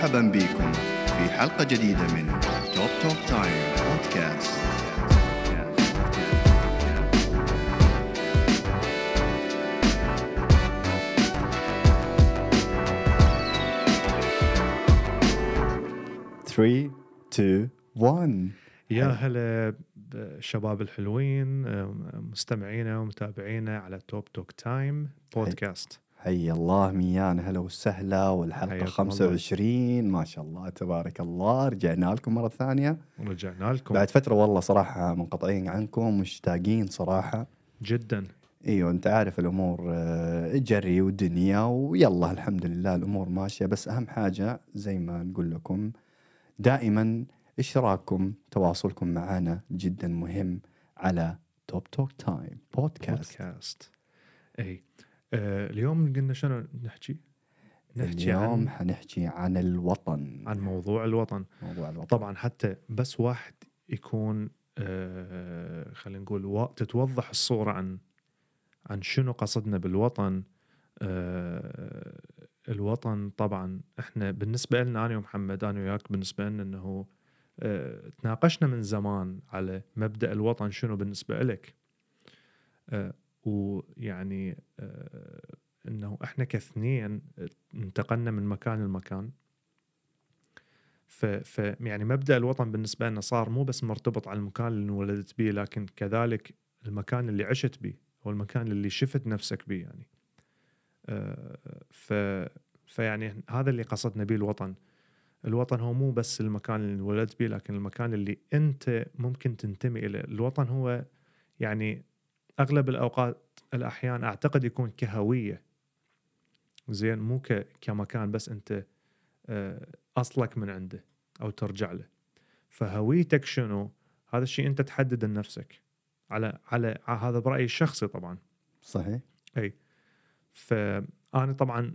مرحبا بكم في حلقة جديدة من Top Talk Time Podcast Three, two, one. يا هلا بالشباب الحلوين مستمعينا ومتابعينا على Top Talk Time بودكاست حي الله ميانا هلا وسهلا والحلقة حياكم 25 ما شاء الله تبارك الله. رجعنا لكم مرة ثانية. ورجعنا لكم. بعد فترة والله صراحة منقطعين عنكم مشتاقين صراحة. جدا. إيوه أنت عارف الأمور آه، جري ودنيا ويلا الحمد لله الأمور ماشية. بس أهم حاجة زي ما نقول لكم دائما اشتراككم تواصلكم معنا جدا مهم على Top Talk Time Podcast. بودكاست. اي آه اليوم قلنا شنو نحكي؟ نحكي اليوم عن حنحكي عن الوطن. عن موضوع الوطن. موضوع الوطن. طبعا حتى بس واحد يكون آه خلينا نقول تتوضح الصورة عن عن شنو قصدنا بالوطن. آه الوطن طبعا إحنا بالنسبة لنا أنا ومحمد أنا وياك بالنسبة لنا إنه آه تناقشنا من زمان على مبدأ الوطن شنو بالنسبة لك. آه ويعني آه إنه إحنا كاثنين انتقلنا من مكان لمكان. ف, ف يعني مبدأ الوطن بالنسبة لنا صار مو بس مرتبط على المكان اللي انولدت به لكن كذلك المكان اللي عشت به هو المكان اللي شفت نفسك به يعني. آه، ف فيعني هذا اللي قصدنا به الوطن. الوطن هو مو بس المكان اللي انولدت به لكن المكان اللي أنت ممكن تنتمي إليه. الوطن هو يعني أغلب الأوقات الأحيان أعتقد يكون كهوية. زين مو كمكان بس أنت آه، أصلك من عنده أو ترجع له. فهويتك شنو؟ هذا الشيء أنت تحدد لنفسك. على على هذا برأيي الشخصي طبعا. صحيح. فأنا طبعا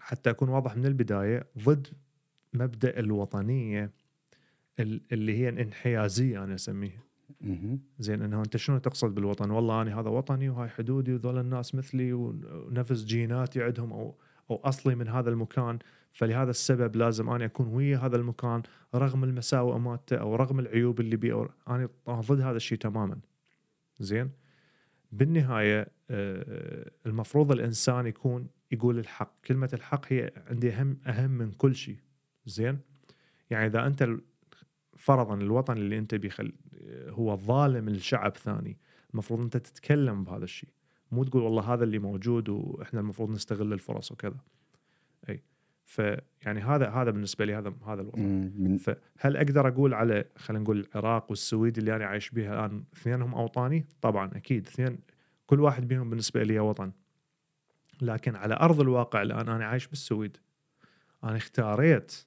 حتى أكون واضح من البداية ضد مبدأ الوطنية ال- اللي هي الانحيازية أنا أسميها. زين انه أنت شنو تقصد بالوطن؟ والله أنا هذا وطني وهاي حدودي وذول الناس مثلي ونفس جيناتي عندهم أو أو أصلي من هذا المكان فلهذا السبب لازم أنا أكون ويا هذا المكان رغم المساوئ مالته أو رغم العيوب اللي بيه أنا ضد هذا الشيء تماما. زين؟ بالنهاية آه، المفروض الإنسان يكون يقول الحق، كلمة الحق هي عندي أهم أهم من كل شيء. زين؟ يعني إذا أنت فرضا الوطن اللي أنت بيخل هو ظالم لشعب ثاني. المفروض أنت تتكلم بهذا الشيء. مو تقول والله هذا اللي موجود وإحنا المفروض نستغل الفرص وكذا. أي. فيعني هذا هذا بالنسبة لي هذا هذا. من فهل أقدر أقول على خلينا نقول العراق والسويد اللي أنا عايش بها الآن اثنينهم أوطاني؟ طبعا أكيد. اثنين كل واحد بينهم بالنسبة لي وطن. لكن على أرض الواقع الآن أنا عايش بالسويد. أنا اختاريت.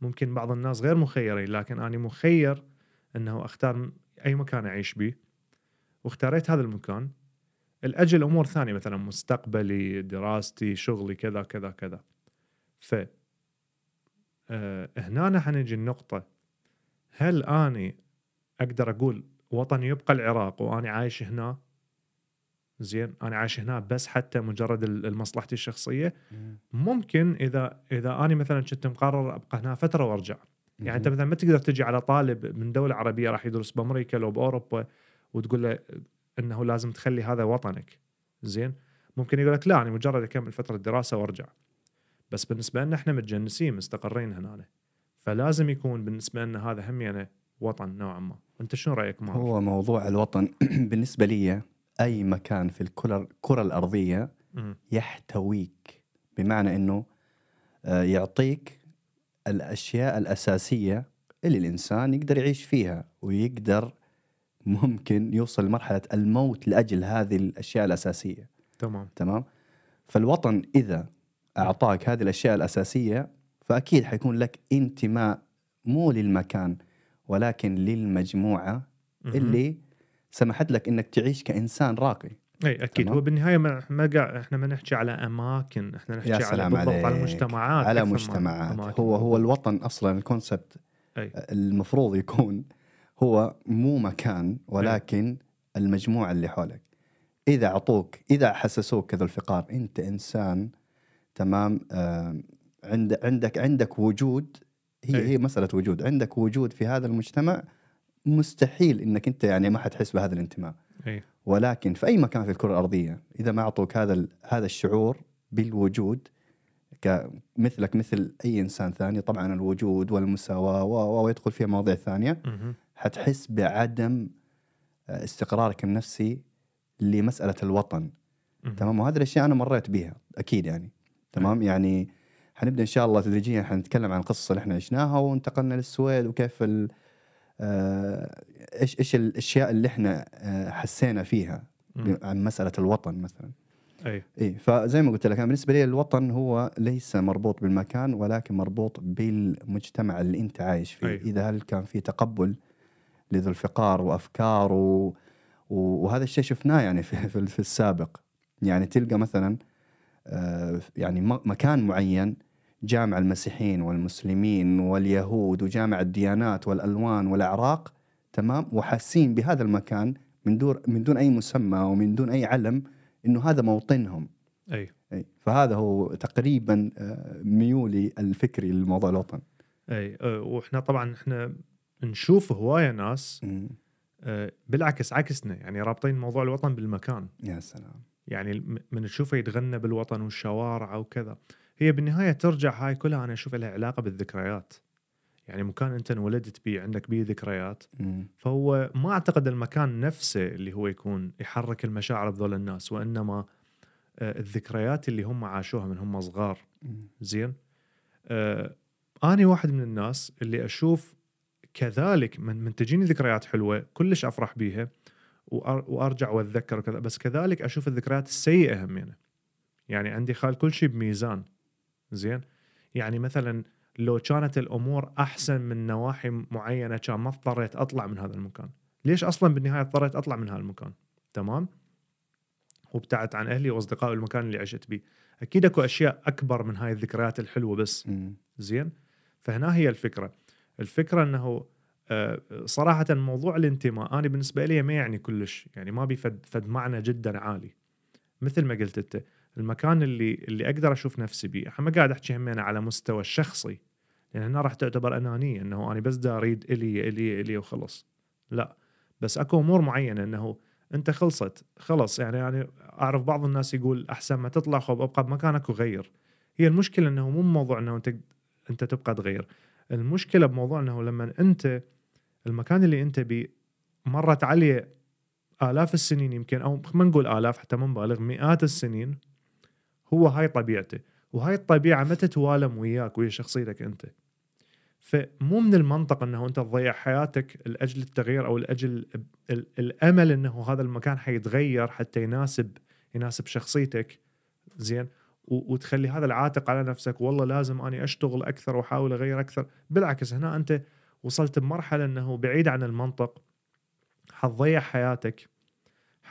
ممكن بعض الناس غير مخيرين لكن أنا مخير إنه أختار أي مكان أعيش به واختاريت هذا المكان. الاجل أمور ثانية مثلا مستقبلي دراستي شغلي كذا كذا كذا. ف آه، هنا حنجي النقطة. هل أني أقدر أقول وطني يبقى العراق وأنا عايش هنا؟ زين أنا عايش هنا بس حتى مجرد مصلحتي الشخصية؟ ممكن إذا إذا أنا مثلا كنت مقرر أبقى هنا فترة وأرجع. يعني أنت مثلا ما تقدر تجي على طالب من دولة عربية راح يدرس بأمريكا لو بأوروبا وتقول له أنه لازم تخلي هذا وطنك. زين؟ ممكن يقول لك لا أنا مجرد أكمل فترة دراسة وأرجع. بس بالنسبة لنا إحنا متجنسين مستقرين هنا فلازم يكون بالنسبة لنا هذا هم يعني وطن نوعا ما. أنت شنو رأيك ما هو موضوع الوطن بالنسبة لي أي مكان في الأرضية مم. يحتويك. بمعنى أنه آه، يعطيك الأشياء الأساسية اللي الإنسان يقدر يعيش فيها ويقدر ممكن يوصل لمرحلة الموت لأجل هذه الأشياء الأساسية. تمام. تمام؟ فالوطن إذا أعطاك هذه الأشياء الأساسية فأكيد حيكون لك انتماء مو للمكان ولكن للمجموعة. اللي سمحت لك إنك تعيش كإنسان راقي. اي أكيد تمام. هو بالنهاية ما ما قاعد إحنا ما نحكي على أماكن إحنا نحكي يا على سلام بالضبط على عليك. مجتمعات على مجتمعات أماكن. هو هو الوطن أصلا الكونسبت أي. المفروض يكون هو مو مكان ولكن المجموعة اللي حولك إذا أعطوك إذا حسسوك كذا الفقار أنت إنسان تمام آه عند عندك عندك وجود هي أي. هي مسألة وجود عندك وجود في هذا المجتمع مستحيل إنك أنت يعني ما حتحس بهذا الانتماء. اي ولكن في أي مكان في الكرة الأرضية إذا ما أعطوك هذا هذا الشعور بالوجود مثلك مثل أي إنسان ثاني طبعا الوجود والمساواة ويدخل فيها مواضيع ثانية. حتحس بعدم آه، استقرارك النفسي لمسألة الوطن. تمام؟ وهذه الأشياء أنا مريت بيها أكيد يعني. تمام؟ يعني حنبدأ إن شاء الله تدريجيا حنتكلم عن القصة اللي إحنا عشناها وانتقلنا للسويد وكيف ال إيش إيش الأشياء اللي إحنا آه، حسينا فيها. عن مسألة الوطن مثلا أي اي فزي ما قلت لك أنا بالنسبة لي الوطن هو ليس مربوط بالمكان ولكن مربوط بالمجتمع اللي أنت عايش فيه أي. إذا هل كان في تقبل لذو الفقار وأفكار و... وهذا الشيء شفناه يعني في, في, في السابق يعني تلقى مثلا آه، يعني مكان معين جامع المسيحيين والمسلمين واليهود وجامع الديانات والألوان والأعراق تمام؟ وحاسين بهذا المكان من دون من دون أي مسمى ومن دون أي علم إنه هذا موطنهم. أي. أي. فهذا هو تقريبا آه، ميولي الفكري لموضوع الوطن. أي. أه، وإحنا طبعا إحنا نشوف هواية ناس. أه، بالعكس عكسنا. يعني رابطين موضوع الوطن بالمكان. يا سلام. يعني من تشوفه يتغنى بالوطن والشوارع وكذا. هي بالنهاية ترجع هاي كلها أنا أشوف لها علاقة بالذكريات. يعني مكان أنت انولدت بيه عندك بيه ذكريات مم. فهو ما أعتقد المكان نفسه اللي هو يكون يحرك المشاعر بذول الناس وإنما آه، الذكريات اللي هم عاشوها من هم صغار. مم. زين؟ آه أني واحد من الناس اللي أشوف كذلك من, من تجيني ذكريات حلوة كلش أفرح بيها وأرجع وأتذكر وكذا بس كذلك أشوف الذكريات السيئة همينة. يعني عندي خال كل شيء بميزان. زين؟ يعني مثلا لو كانت الأمور أحسن من نواحي معينة كان ما اضطريت أطلع من هذا المكان. ليش أصلا بالنهاية اضطريت أطلع من هذا المكان؟ تمام؟ وابتعدت عن أهلي وأصدقائي والمكان اللي عشت بيه. أكيد أكو أشياء أكبر من هاي الذكريات الحلوة بس. زين؟ فهنا هي الفكرة. الفكرة إنه آه، صراحة موضوع الانتماء أنا بالنسبة لي ما يعني كلش يعني ما بيفد فد معنى جدا عالي. مثل ما قلت أنت المكان اللي اللي أقدر أشوف نفسي بيه. إحنا ما قاعد أحكي همين على مستوى الشخصي. لأن هنا راح تعتبر انانيه إنه أنا بس دا أريد إلي إلي إلي وخلص لا بس أكو أمور معينة إنه أنت خلصت خلص يعني يعني أعرف بعض الناس يقول أحسن ما تطلع خب أبقى بمكانك وغير هي المشكلة إنه مو موضوع إنه أنت أنت تبقى تغير. المشكلة بموضوع إنه لما أنت المكان اللي أنت بيه مرت عليه آلاف السنين يمكن أو ما نقول آلاف حتى ما نبالغ مئات السنين هو هاي طبيعته. وهاي الطبيعة ما تتوالم وياك ويا شخصيتك أنت. فمو من المنطق أنه أنت تضيع حياتك لأجل التغيير أو لأجل ال- الأمل أنه هذا المكان حيتغير حتى يناسب يناسب شخصيتك. زين؟ وتخلي هذا العاتق على نفسك. والله لازم أني أشتغل أكثر وأحاول أغير أكثر. بالعكس هنا أنت وصلت بمرحلة أنه بعيد عن المنطق حتضيع حياتك.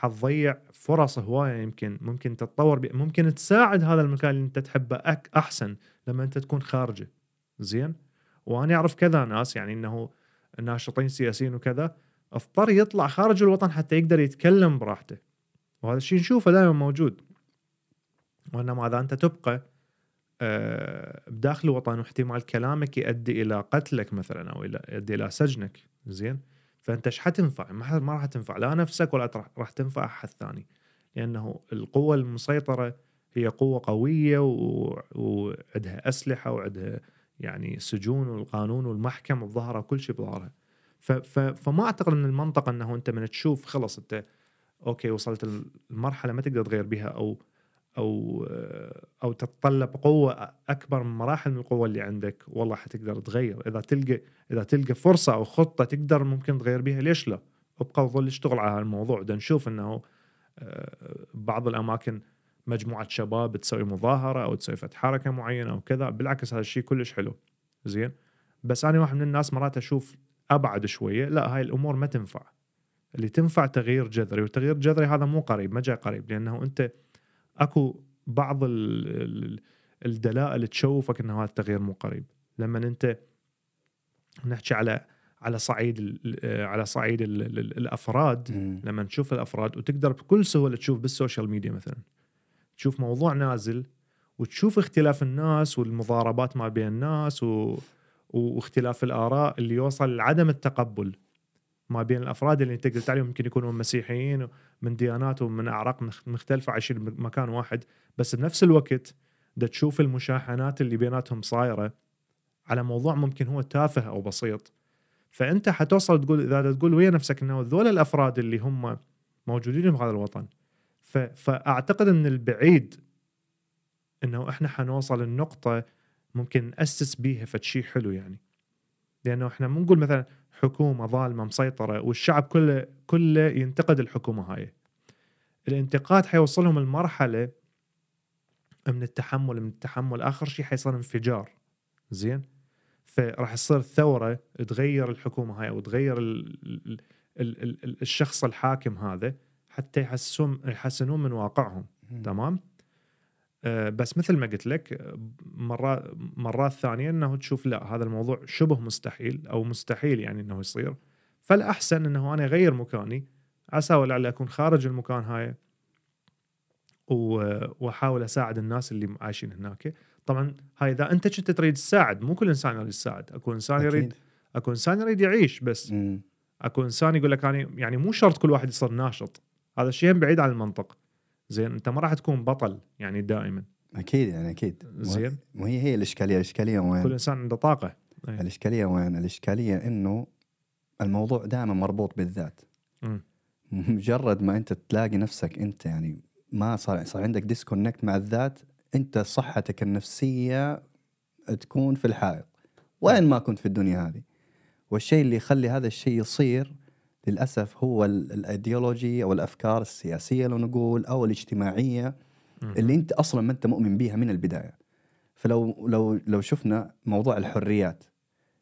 حتضيع فرص هواية يمكن ممكن تتطور بي. ممكن تساعد هذا المكان اللي انت تحبه أك أحسن لما انت تكون خارجه. زين؟ وأنا أعرف كذا ناس يعني إنه ناشطين سياسيين وكذا اضطر يطلع خارج الوطن حتى يقدر يتكلم براحته. وهذا الشيء نشوفه دائما موجود. وإنما إذا أنت تبقى آه، بداخل الوطن واحتمال كلامك يؤدي إلى قتلك مثلا أو إلى يؤدي إلى سجنك. زين؟ فأنت إيش حتنفع؟ ما ما راح تنفع. لا نفسك ولا راح تنفع أحد ثاني. لأنه القوة المسيطرة هي قوة قوية وعندها أسلحة وعندها يعني سجون والقانون والمحكمة بظهرها وكل شيء بظهرها. فما أعتقد من المنطق إنه أنت من تشوف خلص أنت أوكي وصلت المرحلة ما تقدر تغير بها أو أو أو تتطلب قوة أكبر من مراحل من القوة اللي عندك والله حتقدر تغير. إذا تلقى إذا تلقى فرصة أو خطة تقدر ممكن تغير بها ليش لا؟ أبقى وظل أشتغل على الموضوع ده نشوف إنه آه، بعض الأماكن مجموعة شباب تسوي مظاهرة أو تسوي فت حركة معينة أو كذا بالعكس هذا الشيء كلش حلو. زين؟ بس أنا واحد من الناس مرات أشوف أبعد شوية لا هاي الأمور ما تنفع. اللي تنفع تغيير جذري والتغيير الجذري هذا مو قريب ما جاي قريب لأنه أنت أكو بعض ال- ال- الدلائل تشوفك ان هذا التغيير مو قريب لما أنت نحكي على على صعيد ال- على صعيد ال- ال- الأفراد. لما تشوف الأفراد وتقدر بكل سهولة تشوف بالسوشيال ميديا مثلا تشوف موضوع نازل وتشوف اختلاف الناس والمضاربات ما بين الناس و... واختلاف الآراء اللي يوصل لعدم التقبل ما بين الأفراد اللي انت قلت عليهم يمكن يكونوا مسيحيين من ديانات ومن أعراق مخ- مختلفة عايشين بمكان واحد. بس بنفس الوقت دا تشوف المشاحنات اللي بيناتهم صايرة على موضوع ممكن هو تافه أو بسيط فأنت حتوصل تقول إذا تقول ويا نفسك إنه ذول الأفراد اللي هم موجودين بهذا الوطن ف... فأعتقد إن البعيد إنه إحنا حنوصل النقطه ممكن نأسس بيها فد شيء حلو يعني. لأنه إحنا مو نقول مثلا حكومة ظالمة مسيطرة والشعب كله كله ينتقد الحكومة هاي. الانتقاد حيوصلهم لمرحلة من التحمل من التحمل. آخر شيء حيصير انفجار. زين؟ فراح تصير ثوره تغير الحكومة هاي وتغير ال ال ال ال ال الشخص الحاكم هذا حتى يحسون يحسنون من واقعهم. تمام؟ بس مثل ما قلت لك آه، مرات مرات ثانية إنه تشوف لا هذا الموضوع شبه مستحيل أو مستحيل يعني إنه يصير. فالأحسن إنه أنا أغير مكاني عسى ولعل اكون خارج المكان هاي وأحاول أساعد الناس اللي عايشين هناك. طبعا هاي إذا أنت كنت تريد تساعد مو كل إنسان يريد يساعد. أكو إنسان يريد. أكو إنسان يريد يعيش بس. أكو إنسان يقول لك أنا يعني مو شرط كل واحد يصير ناشط. هذا الشيء بعيد عن المنطق. زين انت ما راح تكون بطل يعني دائما. أكيد يعني أكيد. زين. وهي هي الإشكالية. الإشكالية كل وين؟ إنسان عنده طاقة. أي. الإشكالية وين؟ الإشكالية إنه الموضوع دائما مربوط بالذات. مم. مجرد ما أنت تلاقي نفسك أنت يعني ما صار صار عندك disconnect مع الذات أنت صحتك النفسية تكون في الحائط. وين ما كنت في الدنيا هذه. والشيء اللي يخلي هذا الشيء يصير للأسف هو ال- الأيديولوجي أو الأفكار السياسية لو نقول أو الاجتماعية. اللي أنت أصلا ما أنت مؤمن بيها من البداية فلو لو لو شفنا موضوع الحريات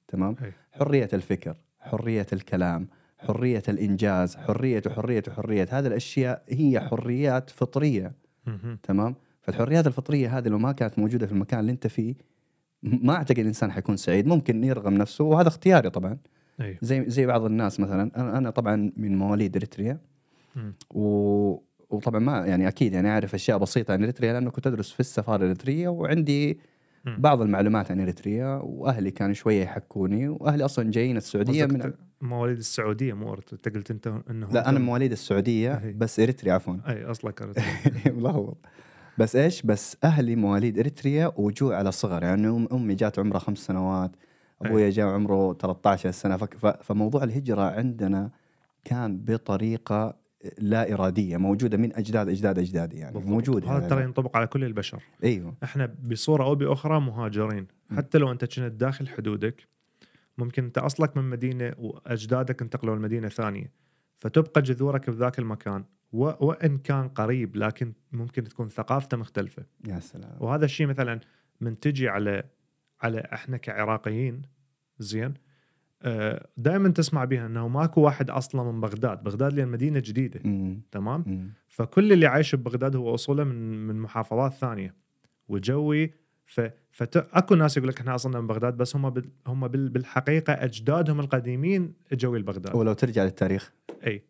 تمام أي. حرية الفكر حرية الكلام حرية الإنجاز حرية وحريه وحريه هذه الأشياء هي حريات فطرية. تمام فالحريات الفطرية هذه لو ما كانت موجودة في المكان اللي أنت فيه ما أعتقد الانسان حيكون سعيد ممكن يرغم نفسه وهذا اختياري طبعا اي زي زي بعض الناس مثلا أنا أنا طبعا من مواليد إريتريا. و وطبعا ما يعني أكيد يعني أعرف أشياء بسيطة عن إريتريا لأنه كنت أدرس في السفارة الإريترية وعندي مم. بعض المعلومات عن إريتريا وأهلي كانوا شوية يحكوني وأهلي أصلا جايين السعودية من مواليد السعودية مو. أنت قلت انت انه لا أنا مواليد السعودية أهي. بس إريتريا عفوا أي أصلك أردن. ملخبط بس إيش بس أهلي مواليد إريتريا وجوا على صغر يعني أمي جات عمرها خمس سنوات أبويا جاء عمره 13 سنة. فموضوع الهجرة عندنا كان بطريقة لا إرادية موجودة من أجداد أجداد اجدادي يعني بالضبط. موجود هذا ترى ينطبق على كل البشر. أيوه. إحنا بصورة أو بأخرى مهاجرين. مم. حتى لو أنت كنت داخل حدودك ممكن أنت أصلك من مدينة وأجدادك انتقلوا لمدينة ثانية فتبقى جذورك بذاك المكان و... وإن كان قريب لكن ممكن تكون ثقافته مختلفة. يا سلام. وهذا الشيء مثلا من تجي على على إحنا كعراقيين زين. دائما تسمع بها إنه ماكو واحد أصلا من بغداد. بغداد لأن مدينة جديدة. مم. تمام؟ مم. فكل اللي عايش ببغداد هو أصوله من من محافظات ثانية. وجوي ف فت... أكو ناس يقول لك إحنا اصلنا من بغداد بس هم بال... هم بال... بالحقيقة أجدادهم القديمين إجوا لبغداد ولو ترجع للتاريخ. إي.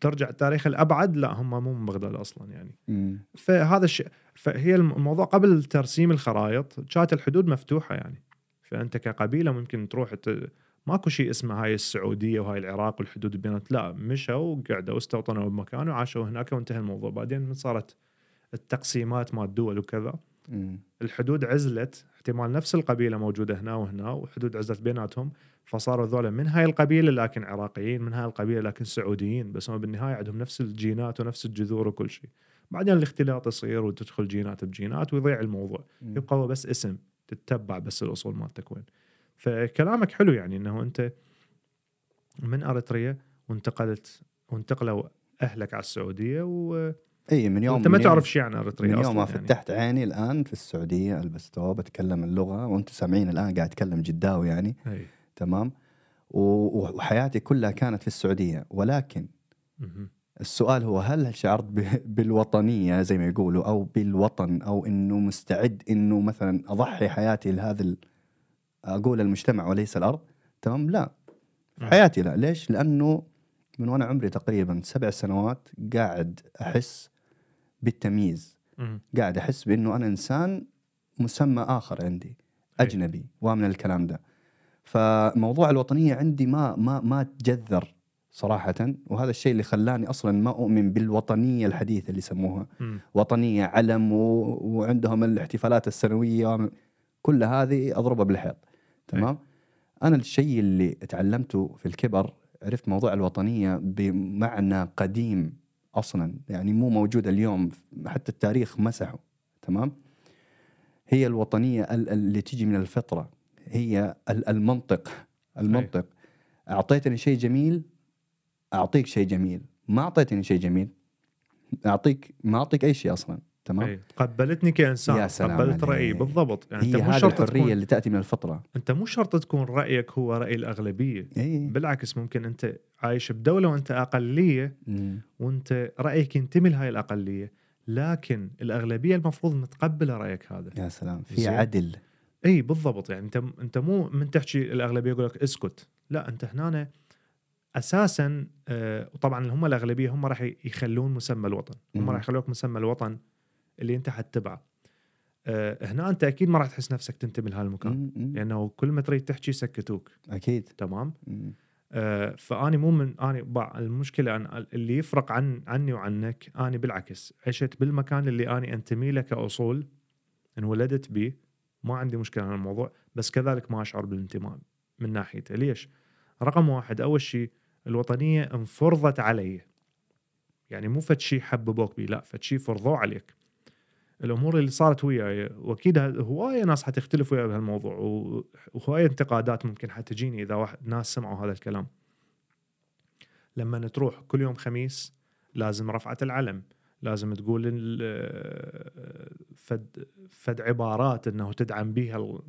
ترجع التاريخ الأبعد لا هم مو من بغداد أصلا يعني. مم. فهذا الشيء فهي الموضوع قبل ترسيم الخرائط كانت الحدود مفتوحة يعني. فأنت كقبيلة ممكن تروح ت... ماكو شيء اسمه هاي السعودية وهاي العراق والحدود بينات لا مشوا وقعدوا واستوطنوا بمكان وعاشوا هناك وانتهى الموضوع. بعدين صارت التقسيمات مال الدول وكذا. الحدود عزلت احتمال نفس القبيلة موجودة هنا وهنا وحدود عزلت بيناتهم فصاروا ذولا من هاي القبيلة لكن عراقيين من هاي القبيلة لكن سعوديين بس هم بالنهاية عندهم نفس الجينات ونفس الجذور وكل شيء. بعدين الاختلاط يصير وتدخل جينات بجينات ويضيع الموضوع. مم. يبقى هو بس اسم تتبع بس الأصول مالتك وين. فكلامك حلو يعني إنه أنت من أريتريا وانتقلت وانتقلوا أهلك على السعودية و... اي من يوم وانت ما تعرف شيء عن اريتريا من أصلا يوم ما يعني. فتحت عيني الآن في السعودية البس ثوب أتكلم اللغة وأنتم سامعين الآن قاعد أتكلم جداوي يعني أي. تمام وحياتي كلها كانت في السعودية ولكن مهم. السؤال هو هل شعرت بالوطنية زي ما يقولوا أو بالوطن أو إنه مستعد إنه مثلا أضحي حياتي لهذا أقول المجتمع وليس الأرض تمام لا في. حياتي لا ليش لأنه من وأنا عمري تقريبا سبع سنوات قاعد أحس بالتمييز. مم. قاعد أحس بأنه أنا إنسان مسمى آخر عندي أجنبي ومن الكلام ده. فموضوع الوطنية عندي ما ما ما تجذر صراحة وهذا الشيء اللي خلاني أصلا ما أؤمن بالوطنية الحديثة اللي يسموها. وطنية علم و... وعندهم الاحتفالات السنوية كل هذه أضربها بالحيط. تمام؟ أنا الشيء اللي تعلمته في الكبر عرفت موضوع الوطنية بمعنى قديم. أصلا يعني مو موجود اليوم حتى التاريخ مسحه تمام؟ هي الوطنية ال- اللي تيجي من الفطرة هي ال- المنطق المنطق. أعطيتني شيء جميل أعطيك شيء جميل. ما أعطيتني شيء جميل أعطيك ما أعطيك أي شيء أصلا. تمام؟ أي. تقبلتني كأنسان يا سلام قبلت رأيي عليك. بالضبط. يعني هي أنت مو هذه شرط الحرية تكون اللي تأتي من الفطرة. أنت مو شرط تكون رأيك هو رأي الأغلبية. اي بالعكس ممكن أنت عايش بدولة وأنت أقلية مم. وأنت رأيك ينتمي لهاي الأقلية. لكن الأغلبية المفروض متقبله رأيك هذا. يا سلام. في زين. عدل. إي بالضبط. يعني أنت أنت مو من تحكي الأغلبية يقول لك اسكت. لا أنت هنا أساسا آه، وطبعا هم الأغلبية هم راح يخلون مسمى الوطن. هم. راح يخلوك مسمى الوطن اللي انت حتتبعه آه، هنا انت أكيد ما راح تحس نفسك تنتمي لهذا المكان مم. مم. لأنه كل ما تريد تحكي يسكتوك أكيد تمام مم. آه، فأني مو من أني المشكلة أن اللي يفرق عن عني وعنك أني بالعكس عشت بالمكان اللي أني أنتمي له كأصول انولدت به ما عندي مشكلة عن الموضوع بس كذلك ما أشعر بالانتماء من ناحيته ليش؟ رقم واحد أول شيء الوطنية انفرضت علي يعني مو فد شيء حببوك به لا فد شيء فرضوه عليك الأمور اللي صارت وياي وأكيد هواية ناس حتختلف وياي بهالموضوع وهواية انتقادات ممكن حتجيني إذا واحد ناس سمعوا هذا الكلام. لما تروح كل يوم خميس لازم رفعة العلم لازم تقول فد فد عبارات إنه تدعم بها ال-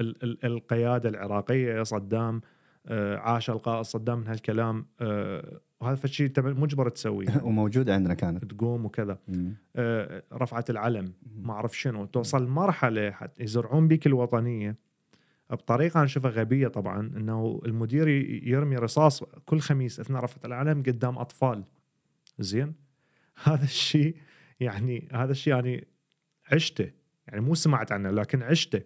ال- ال- القيادة العراقية صدام آه، عاش القائد صدام من هالكلام آه، وهذا فشي انت مجبر تسويه وموجوده عندنا كانت. تقوم وكذا. آه، رفعه العلم. ما أعرف شنو. توصل مرحلة حتى يزرعون بيك الوطنية. بطريقة أنا أشوفها غبية طبعا إنه المدير يرمي رصاص كل خميس اثناء رفعه العلم قدام أطفال. زين؟ هذا الشيء يعني هذا الشيء يعني عشتة. يعني مو سمعت عنه لكن عشتة.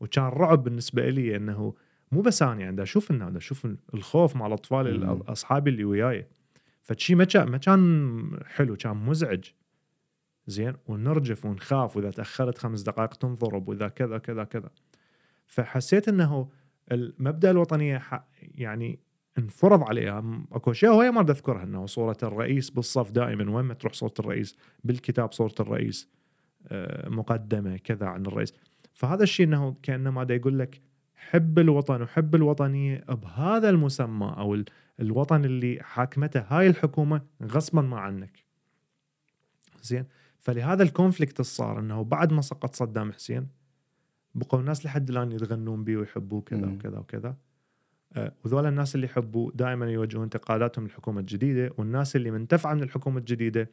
وكان رعب بالنسبة لي إنه مو بس أنا يعني دا أشوف دا أشوف الخوف مع الأطفال. اصحابي اللي وياي. فشي ما كان ما كان حلو كان مزعج. زين؟ ونرجف ونخاف وإذا تأخرت خمس دقائق تنضرب وإذا كذا كذا كذا. فحسيت إنه المبدأ الوطنيه يعني انفرض عليها. أكو أشياء هواية ما بدي أذكرها إنه صورة الرئيس بالصف دائما وين ما تروح صورة الرئيس؟ بالكتاب صورة الرئيس آه، مقدمة كذا عن الرئيس. فهذا الشيء إنه كانما دا يقول لك حب الوطن وحب الوطنيه بهذا المسمى ال- الوطن اللي حاكمته هاي الحكومة غصبا ما عنك. زين؟ فلهذا الكونفليكت الصار إنه بعد ما سقط صدام حسين بقوا الناس لحد الآن يتغنون به ويحبوه كذا. وكذا وكذا. آه، وذول الناس اللي يحبوه دائما يوجهون انتقاداتهم للحكومة الجديدة والناس اللي منتفعه من الحكومة الجديدة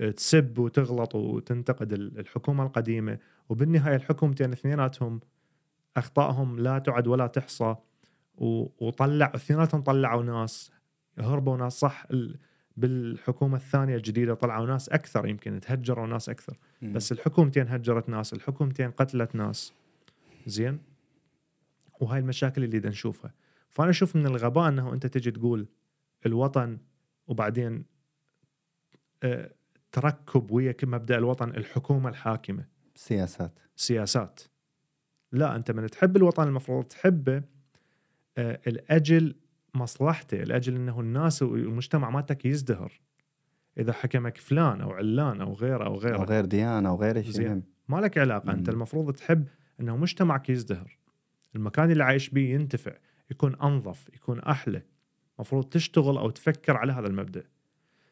آه، تسب وتغلط وتنتقد ال- الحكومة القديمة. وبالنهاية الحكومتين اثنيناتهم أخطائهم لا تعد ولا تحصى وطلع اثنيناتهم طلعوا ناس هربوا ناس صح ال- بالحكومة الثانية الجديدة طلعوا ناس أكثر يمكن تهجروا ناس أكثر. مم. بس الحكومتين هجرت ناس الحكومتين قتلت ناس. زين؟ وهاي المشاكل اللي نشوفها. فأنا أشوف من الغباء إنه أنت تجي تقول الوطن وبعدين آه، تركب ويا مبدأ الوطن الحكومة الحاكمة. سياسات. سياسات. لا أنت من تحب الوطن المفروض تحبه آه، لاجل مصلحته لاجل إنه الناس والمجتمع مالتك يزدهر. إذا حكمك فلان أو علان أو غيره أو غيره. أو غير ديانة أو غير شيء. ما لك علاقة؟ أنت. المفروض تحب إنه مجتمعك يزدهر. المكان اللي عايش به ينتفع يكون أنظف يكون أحلى. المفروض تشتغل أو تفكر على هذا المبدأ.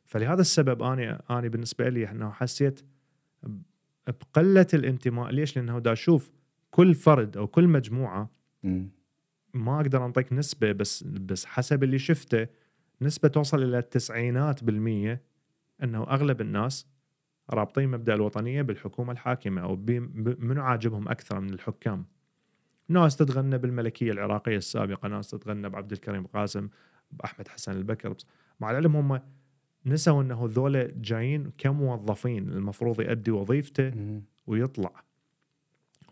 فلهذا السبب أنا أنا بالنسبة لي إنه حسيت بقلة الانتماء. ليش؟ لأنه دا أشوف كل فرد أو كل مجموعة. ما أقدر أنطيك نسبة بس بس حسب اللي شفته نسبة توصل إلى التسعينات بالمية إنه أغلب الناس رابطين مبدأ الوطنية بالحكومة الحاكمة أو منو عاجبهم أكثر من الحكام ناس تتغنى بالملكية العراقية السابقة ناس تتغنى بعبد الكريم قاسم بأحمد حسن البكر مع العلم هم نسوا إنه ذولا جايين كموظفين المفروض يؤدي وظيفته مم. ويطلع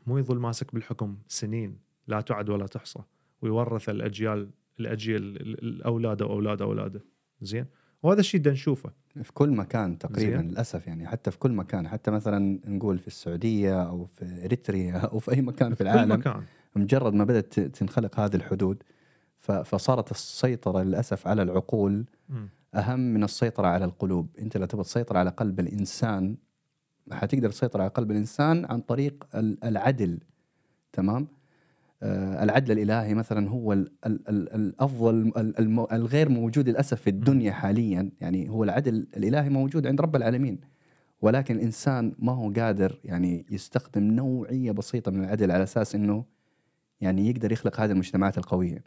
مو يظل ماسك بالحكم سنين لا تعد ولا تحصى ويورث الاجيال الاجيال ال- الاولاد واولاد أولاده. زين؟ وهذا الشيء بدنا نشوفه. في كل مكان تقريبا زين. للأسف يعني حتى في كل مكان. حتى مثلا نقول في السعودية أو في إريتريا أو في أي مكان في كل العالم مكان. مجرد ما بدأت تنخلق هذه الحدود فصارت السيطرة للأسف على العقول مم. أهم من السيطرة على القلوب. أنت لو تبغى تسيطر على قلب الإنسان حتقدر تسيطر على قلب الإنسان عن طريق ال- العدل تمام؟ آه العدل الإلهي مثلا هو ال ال ال الأفضل الغير موجود للأسف في الدنيا حاليا. يعني هو العدل الإلهي موجود عند رب العالمين. ولكن الإنسان ما هو قادر يعني يستخدم نوعية بسيطة من العدل على أساس إنه يعني يقدر يخلق هذه المجتمعات القوية.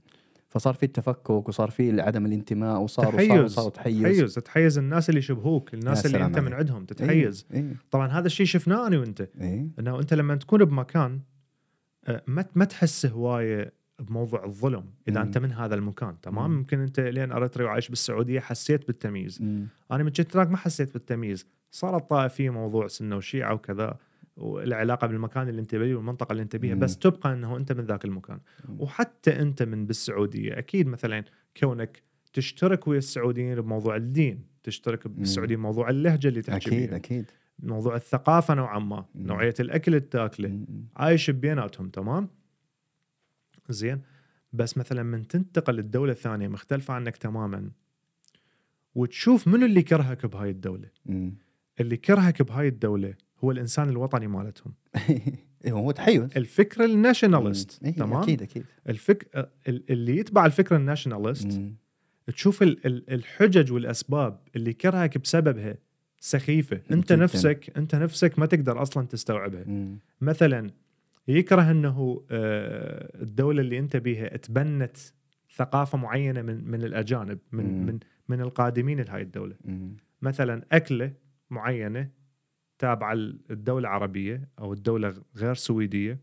فصار في التفكك وصار في عدم الانتماء وصار وصار تحيز وصار تحيز. تحيز تحيز الناس اللي يشبهوك الناس اللي انت من. عندهم تتحيز. اي طبعا هذا الشيء شفناه أنا وأنت. اي إنه أنت لما تكون بمكان آه، ما ما تحس هواية بموضوع الظلم إذا مم. انت من هذا المكان. تمام؟ مم. يمكن أنت من اريتريا وعايش بالسعودية حسيت بالتمييز. مم. أنا من كنت هناك ما حسيت بالتمييز. صارت طائفيه موضوع سنة وشيعة وكذا. والعلاقة بالمكان اللي أنت بيه والمنطقة اللي أنت بيها. بس تبقى إنه أنت من ذاك المكان. وحتى أنت من بالسعودية أكيد مثلا كونك تشترك ويا السعوديين بموضوع الدين تشترك بالسعوديين بموضوع اللهجة اللي تحكي أكيد بيها أكيد موضوع الثقافة نوعا ما. نوعية الأكل اللي تاكله. عايش بيناتهم تمام زين بس مثلا من تنتقل للدولة الثانية مختلفة عنك تماما وتشوف منو اللي كرهك بهاي الدولة مم. اللي كرهك بهاي الدولة هو الإنسان الوطني مالتهم أيوه هو تحيز الفكر الناشونالست مم. إيه، تمام أكيد أكيد الفك... ال- اللي يتبع الفكر الناشونالست مم. تشوف ال- ال- الحجج والأسباب اللي كرهك بسببها سخيفة أنت. نفسك أنت نفسك ما تقدر أصلا تستوعبها مم. مثلا يكره أنه آه، الدولة اللي أنت بيها تبنت ثقافة معينة من من الأجانب من مم. من من القادمين لهاي الدولة مم. مثلا أكلة معينة تابعه الدولة العربية أو الدولة غير سويدية.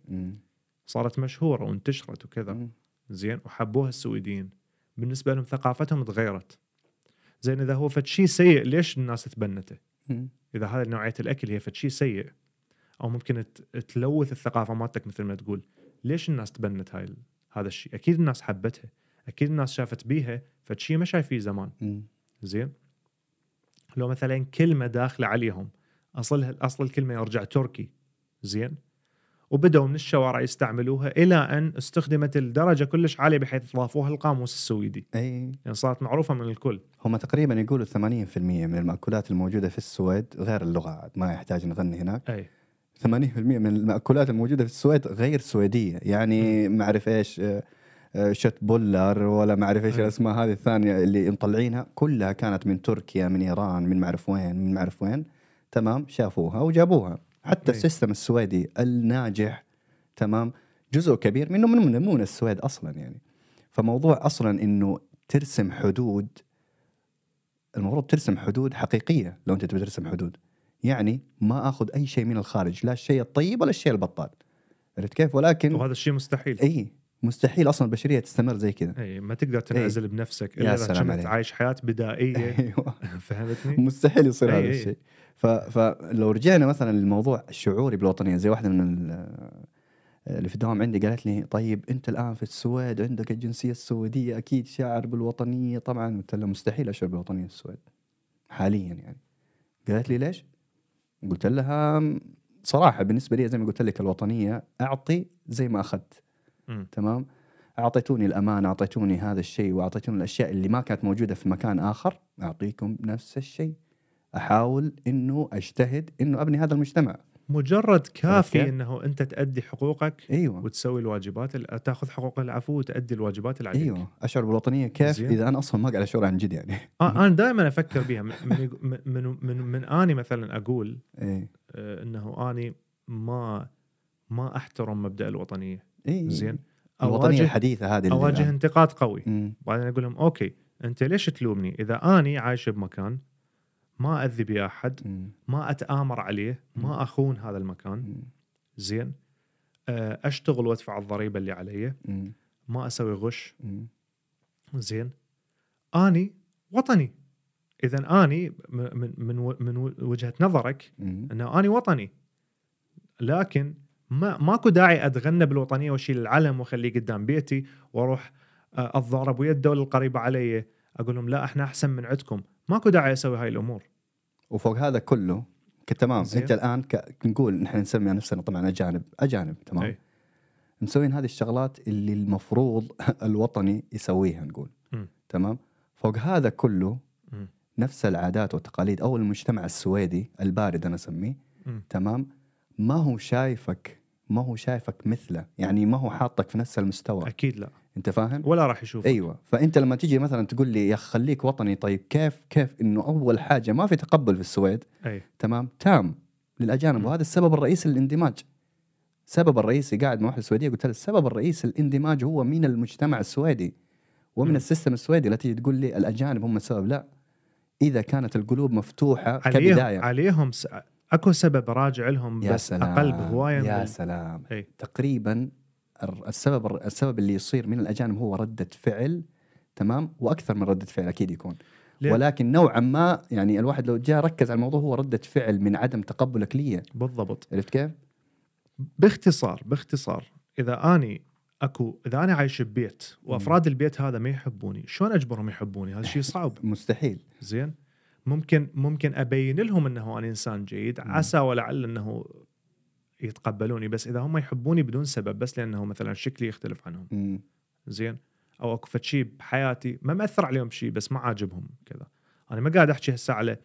صارت مشهورة وانتشرت وكذا. زين وحبوها السويديين. بالنسبة لهم ثقافتهم تغيرت. زين إذا هو فد شيء سيء ليش الناس تبنته. إذا هذا نوعية الأكل هي فد شيء سيء أو ممكن تلوث الثقافة مالتك مثل ما تقول ليش الناس تبنت هاي هذا الشيء أكيد الناس حبتها. أكيد الناس شافت بيها فد شيء ما شايفيه زمان. زين؟ لو مثلا كلمة داخلة عليهم اصلها أصل الكلمة يرجع تركي. زين. وبدأوا من الشوارع يستعملوها إلى أن استخدمت لدرجه كلش عالية بحيث ضافوها القاموس السويدي. إي. يعني صارت معروفة من الكل. هم تقريبا يقولوا 80% من المأكولات الموجودة في السويد غير اللغة عاد ما يحتاج نغني هناك. إي. 80% من المأكولات الموجودة في السويد غير سويدية. يعني ما أعرف إيش آه، آه، köttbullar ولا ما أعرف إيش أي. الأسماء هذه الثانية اللي مطلعينها كلها كانت من تركيا من إيران من ما أعرف وين من ما أعرف وين. تمام شافوها وجابوها. حتى أي. ال system السويدي الناجح تمام جزء كبير منه من من- السويد أصلا يعني. فموضوع أصلا إنه ترسم حدود المفروض ترسم حدود حقيقية لو أنت تبي ترسم حدود. يعني ما آخذ أي شيء من الخارج لا الشيء الطيب ولا الشيء البطال. عرفت كيف؟ ولكن وهذا الشيء مستحيل. اي مستحيل أصلا البشرية تستمر زي كذا أي ما تقدر تنعزل بنفسك يا إلا إذا سلام كنت. عايش حياة بدائية أيوه فهمتني؟ مستحيل يصير أي هذا أي. الشيء ف... فلو رجعنا مثلا للموضوع الشعوري بالوطنية زي واحدة من ال- اللي في الدوام عندي قالت لي طيب أنت الآن في السويد عندك الجنسية السويدية أكيد شاعر بالوطنية طبعا قلت لها مستحيل أشعر بالوطنية السويد حاليا يعني قالت لي ليش؟ قلت لها صراحة بالنسبة لي زي ما قلت لك الوطنية أعطي زي ما أخذت مم. تمام؟ أعطيتوني الأمان أعطيتوني هذا الشيء وأعطيتوني الأشياء اللي ما كانت موجودة في مكان آخر أعطيكم نفس الشيء. أحاول إنه أجتهد إنه أبني هذا المجتمع. مجرد كافي كيف؟ إنه أنت تأدي حقوقك أيوه. وتسوي الواجبات ال- تأخذ حقوق العفو وتأدي الواجبات اللي عليك أيوه. أشعر بالوطنية. كيف؟ زين. إذا أنا أصلا ما قاعد أشعر عن جد يعني. آه أنا دائما أفكر بها من من من, من, من, أني مثلا أقول إيه. آه، إنه أني ما ما أحترم مبدأ الوطنية. إيه زين الوطنية الحديثة هذه أواجه الآن. انتقاد قوي مم. بعدين أقول لهم أوكي أنت ليش تلومني إذا أني عايش بمكان ما أذي بيه أحد مم. ما أتآمر عليه ما أخون هذا المكان مم. زين آه، أشتغل وأدفع الضريبة اللي علي. ما أسوي غش. زين أني وطني اذا أني من من من وجهة نظرك. انه أني وطني لكن ما ماكو داعي أتغنى بالوطنية واشيل العلم واخليه قدام بيتي وأروح آه، أتضارب ويا الدولة القريبة علي أقول لهم لا إحنا أحسن من عندكم ماكو داعي أسوي هاي الأمور وفوق هذا كله تمام. أنت الآن. نقول نحن نسمي نفسنا طبعا أجانب أجانب تمام أي. مسوين هذه الشغلات اللي المفروض الوطني يسويها نقول مم. تمام فوق هذا كله مم. نفس العادات والتقاليد أو المجتمع السويدي البارد أنا أسميه. تمام ما هو شايفك ما هو شايفك مثله. يعني ما هو حاطك في نفس المستوى. أكيد لا. أنت فاهم؟ ولا راح يشوف أيوه. فأنت لما تيجي مثلا تقول لي يا خليك وطني. طيب كيف كيف؟ إنه أول حاجة ما في تقبل في السويد. أي. تمام؟ تام. للأجانب. مم. وهذا السبب الرئيسي للاندماج. السبب الرئيسي قاعد مع واحدة سويديه قلت لها السبب الرئيسي للاندماج هو من المجتمع السويدي ومن مم. ال system السويدي. لا تيجي تقول لي الأجانب هم السبب. لا. إذا كانت القلوب مفتوحة عليهم كبداية. عليهم س... أكو سبب راجع لهم يا بس سلام أقل بهواية يا من سلام. إي. تقريبا السبب السبب اللي يصير من الأجانب هو ردة فعل تمام؟ وأكثر من ردة فعل أكيد يكون. ليه؟ ولكن نوعا ما يعني الواحد لو جاء ركز على الموضوع هو ردة فعل من عدم تقبلك لي بالضبط. عرفت كيف؟ باختصار باختصار إذا أني أكو إذا أنا عايش ببيت وأفراد البيت هذا ما يحبوني شلون أجبرهم يحبوني؟ هذا شيء صعب. مستحيل. زين؟ ممكن ممكن أبين لهم إنه أنا إنسان جيد. عسى ولعل إنه يتقبلوني بس إذا هم يحبوني بدون سبب بس لأنه مثلا شكلي يختلف عنهم. زين أو أكو شيء بحياتي ما مأثر عليهم شيء بس ما عاجبهم كذا أنا ما قاعد أحكي هسه على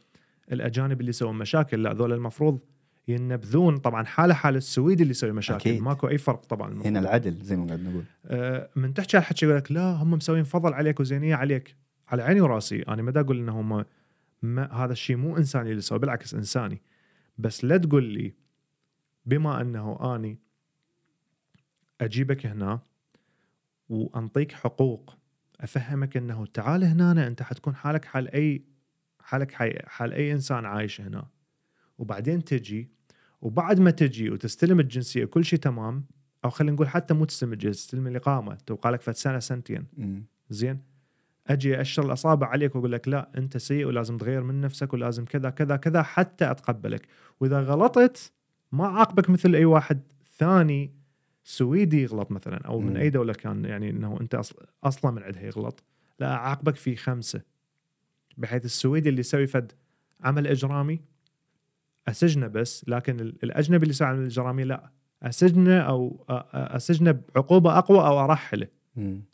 الأجانب اللي يسوون مشاكل لا ذول المفروض ينبذون طبعا حالة حال السويدي اللي يسوي مشاكل أكيد. ماكو أي فرق طبعا المفروض. هنا العدل زي ما قاعد نقول آه، من تحكي على الحكي يقول لك لا هم مسوين فضل عليك وزينية عليك على عيني وراسي أنا ما دا أقول إنه هم ما هذا الشيء مو إنساني اللي سوى بالعكس إنساني. بس لا تقول لي بما أنه أني أجيبك هنا وأنطيك حقوق أفهمك أنه تعال هنا أنت حتكون حالك حال أي حالك حال أي إنسان عايش هنا. وبعدين تجي وبعد ما تجي وتستلم الجنسية كل شيء تمام أو خلينا نقول حتى مو تستلم الجنسية تستلم الاقامه تبقى لك فد سنة سنتين. زين؟ أجي أشر الأصابع عليك وأقول لك لا أنت سيء ولازم تغير من نفسك ولازم كذا كذا كذا حتى أتقبلك. وإذا غلطت ما اعاقبك مثل أي واحد ثاني سويدي يغلط مثلا أو من. أي دولة كان يعني إنه أنت أصلا من عندها يغلط. لا اعاقبك في خمسة. بحيث السويدي اللي يسوي فد عمل إجرامي أسجنه بس لكن ال- الأجنبي اللي يسوي عمل إجرامي لا. أسجنه أو أسجنه بعقوبة أقوى أو أرحله.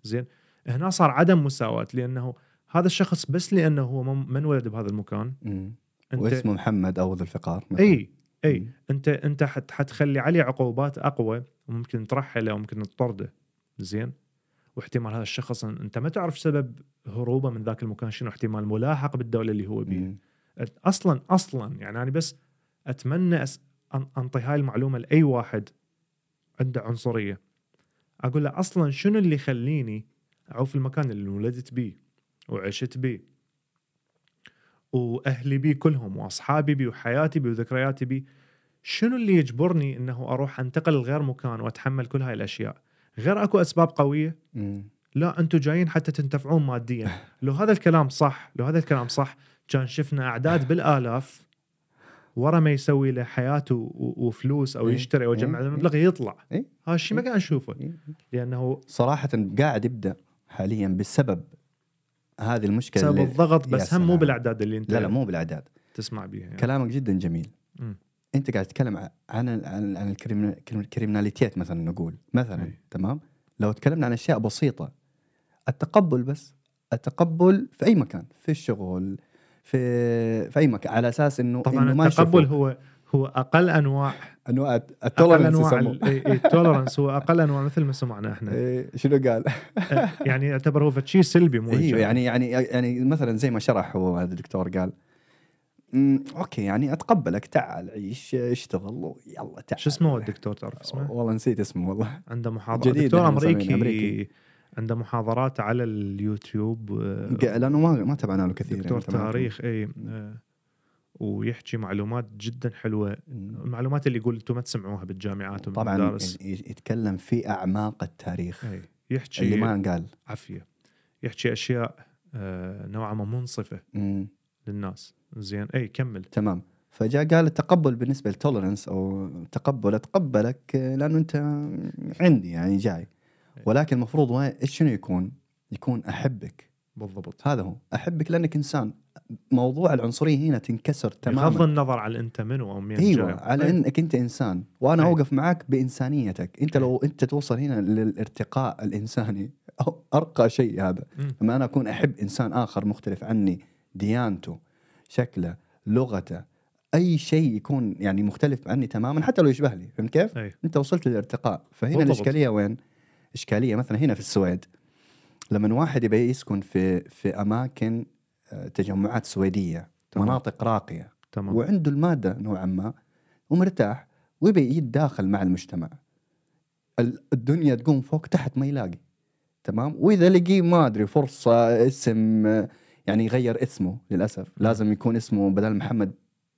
زين؟ هنا صار عدم مساواة لأنه هذا الشخص بس لأنه هو من من ولد بهذا المكان مم. أنت واسمه محمد أو ذو الفقار مثلاً. أي أي مم. أنت أنت حت حتخلي عليه عقوبات أقوى وممكن ترحله وممكن تطرده زين واحتمال هذا الشخص أنت ما تعرف سبب هروبه من ذاك المكان شنو احتمال ملاحق بالدولة اللي هو بيها. أصلا أصلا يعني أنا بس أتمنى أس... أن- أنطي هاي المعلومة لأي واحد عنده عنصرية أقول له أصلا شنو اللي يخليني اعوف المكان اللي ولدت بيه وعشت بيه وأهلي بيه كلهم وأصحابي بيه وحياتي بيه وذكرياتي بيه شنو اللي يجبرني إنه أروح أنتقل لغير مكان وأتحمل كل هاي الأشياء غير أكو أسباب قوية مم. لا أنتم جايين حتى تنتفعون ماديا لو هذا الكلام صح لو هذا الكلام صح كان شفنا أعداد بالآلاف ورا ما يسوي له حياته وفلوس أو إيه. يشتري أو يجمع إيه. المبلغ يطلع إيه. هذا الشيء ما قاعد نشوفه إيه. لأنه صراحة قاعد يبدأ حاليا بسبب هذه المشكلة بسبب الضغط بس هم مو. بالأعداد اللي أنت لا لا مو بالأعداد تسمع بيها يعني. كلامك جدا جميل مم. أنت قاعد تتكلم عن عن عن عن الكريمنا- الكريمناليتيات مثلا نقول مثلا أي. تمام لو تكلمنا عن أشياء بسيطة التقبل بس التقبل في أي مكان في الشغل في في أي مكان على أساس إنه طبعا إنه ما التقبل. هو هو أقل انواع أنواع ال tolerance أنواع يسموه. ال- إي- إي، ال tolerance هو أقل أنواع مثل ما سمعنا إحنا إيه، شنو قال؟ آه، يعني يعتبر هو شيء سلبي مو إيوه. يعني يعني يعني مثلا زي ما شرح هو هذا الدكتور قال "أمم، okay يعني أتقبلك تعال عيش اشتغل يلا تعال شو اسمه الدكتور تعرف اسمه؟ والله نسيت اسمه والله عنده محاضرات جديد دكتور أمريكي, أمريكي. عنده محاضرات على اليوتيوب آه، لأنه ما ما تابعنا له كثير دكتور يعني. تاريخ اي آه، ويحكي معلومات جدا حلوة. المعلومات اللي يقول أنتم ما تسمعوها بالجامعات طبعا والمدارس ي- يتكلم في أعماق التاريخ. اي يحكي اللي ما قال. عافية. يحكي أشياء آه، نوعا ما منصفة أمم. للناس. زين. اي كمل. تمام. فجاء قال التقبل بالنسبة للتولرنس أو تقبل أتقبلك لأنه أنت عندي يعني جاي. ولكن المفروض شنو يكون؟ يكون أحبك. بالضبط. هذا هو. أحبك لأنك إنسان. موضوع العنصرية هنا تنكسر بغض تماما النظر على أنت منو أو مين أيوه جاي. على إيه. إنك أنت إنسان وأنا أي. أوقف معك بإنسانيتك أنت لو أنت توصل هنا للارتقاء الإنساني أو أرقى شيء هذا مم. لما أنا أكون أحب إنسان آخر مختلف عني ديانته شكله لغته أي شيء يكون يعني مختلف عني تماما حتى لو يشبه لي فهمت كيف؟ اي أنت وصلت للارتقاء فهنا بالضبط. الإشكالية وين؟ إشكالية مثلا هنا في السويد لما واحد يبي يسكن في في أماكن تجمعات سويدية تمام. مناطق راقية. تمام. وعنده المادة نوعا ما ومرتاح ويبي يتداخل مع المجتمع. ال- الدنيا تقوم فوق تحت ما يلاقي. تمام؟ وإذا لقي ما أدري فرصة اسم يعني يغير اسمه للأسف. لازم يكون اسمه بدل محمد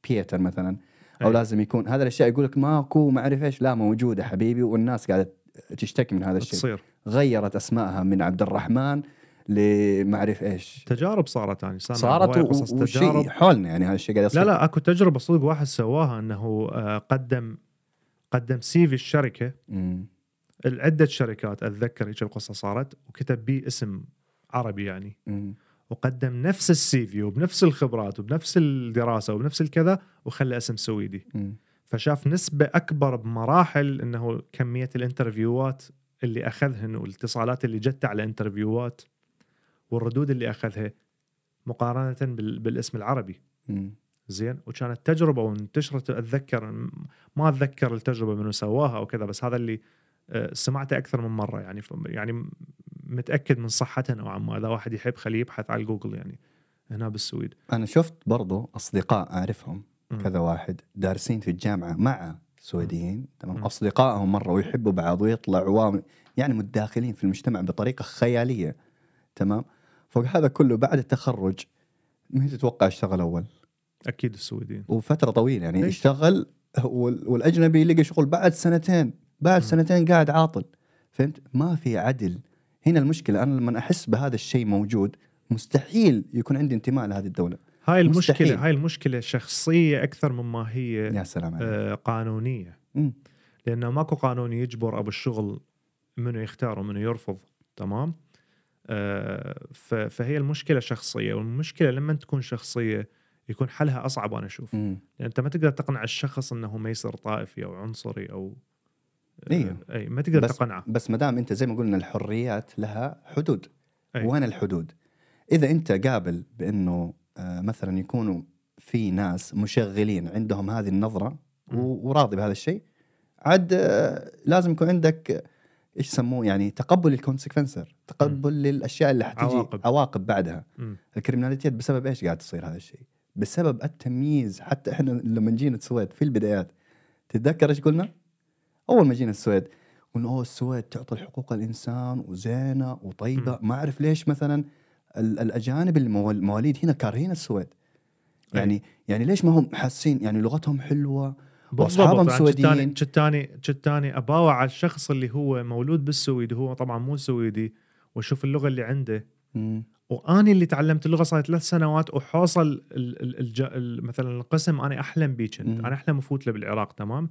بيتر مثلا. أو. لازم يكون هذا الأشياء يقول لك ماكو ما أعرف إيش لا موجودة حبيبي والناس قاعدة تشتكي من هذا الشيء. تصير. غيرت اسمائها من عبد الرحمن لما اعرف إيش. تجارب صارت يعني صارت قصص تجارب وشيء حولنا يعني هذا الشيء قاعد يصير. لا لا أكو تجربة صدق واحد سواها إنه آه، قدم قدم سي في الشركة. عده شركات أتذكر هيك القصة صارت وكتب بيه اسم عربي يعني. مم. وقدم نفس السي في وبنفس الخبرات وبنفس الدراسة وبنفس الكذا وخلى اسم سويدي. مم. فشاف نسبة أكبر بمراحل إنه كمية ال interviews اللي أخذهن والاتصالات اللي جت على interviews. والردود اللي أخذها مقارنة بال- بالاسم العربي. زين؟ وكانت تجربة وانتشرت أتذكر ما أتذكر التجربة منو سواها أو كذا بس هذا اللي آه، سمعته أكثر من مرة. يعني يعني متأكد من صحتها نوعا ما. إذا واحد يحب خليه يبحث على جوجل يعني هنا بالسويد. أنا شفت برضو أصدقاء أعرفهم. كذا واحد دارسين في الجامعة مع سويديين. تمام؟ أصدقائهم مرة ويحبوا بعض ويطلعوا يعني متداخلين في المجتمع بطريقة خيالية. تمام؟ فوق هذا كله بعد التخرج مين تتوقع اشتغل أول؟ أكيد السويديين وفترة طويلة يعني إيه. اشتغل وال- والأجنبي لقى شغل بعد سنتين بعد مم. سنتين قاعد عاطل. فهمت؟ ما في عدل. هنا المشكلة أنا لما أحس بهذا الشيء موجود مستحيل يكون عندي انتماء لهذه الدولة. هاي مستحيل. المشكلة هاي المشكلة شخصية أكثر مما هي يا سلام عليك. آه، قانونية. مم. لأنه ماكو قانون يجبر أبو الشغل منو يختار ومنو يرفض تمام؟ فهي المشكلة شخصية والمشكلة لما تكون شخصية يكون حلها أصعب أنا أشوف. لأن أنت ما تقدر تقنع الشخص إنه ما يصير طائفي أو عنصري أو آه، إيوه. أي ما تقدر بس تقنعه بس ما دام أنت زي ما قلنا الحريات لها حدود أي. وين الحدود؟ إذا أنت قابل بأنه آه، مثلا يكونوا في ناس مشغلين عندهم هذه النظرة وراضي بهذا الشيء عاد آه، لازم يكون عندك آه، إيش يسموه؟ يعني تقبل الكونسيكونسر تقبل للأشياء اللي حتجي عواقب. عواقب, بعدها. مم. الكريمناليتيات بسبب إيش قاعد تصير هذا الشيء؟ بسبب التمييز. حتى إحنا لما جينا السويد في البدايات تتذكر إيش قلنا؟ أول ما جينا السويد قلنا أوه السويد تعطي حقوق الإنسان وزينة وطيبة. ما أعرف ليش مثلا ال- الأجانب اللي موال- مواليد هنا كارهين السويد. يعني يعني ليش ما هم حاسين؟ يعني لغتهم حلوة واصحابهم سويديين. شتاني شتاني أباوع على الشخص اللي هو مولود بالسويد وهو طبعا مو سويدي. واشوف اللغة اللي عنده. مم. واني اللي تعلمت اللغة صار ثلاث سنوات وحوصل ال ال الج... ال مثلا القسم أنا أحلم بيه كنت. مم. أنا أحلم أفوت له بالعراق تمام؟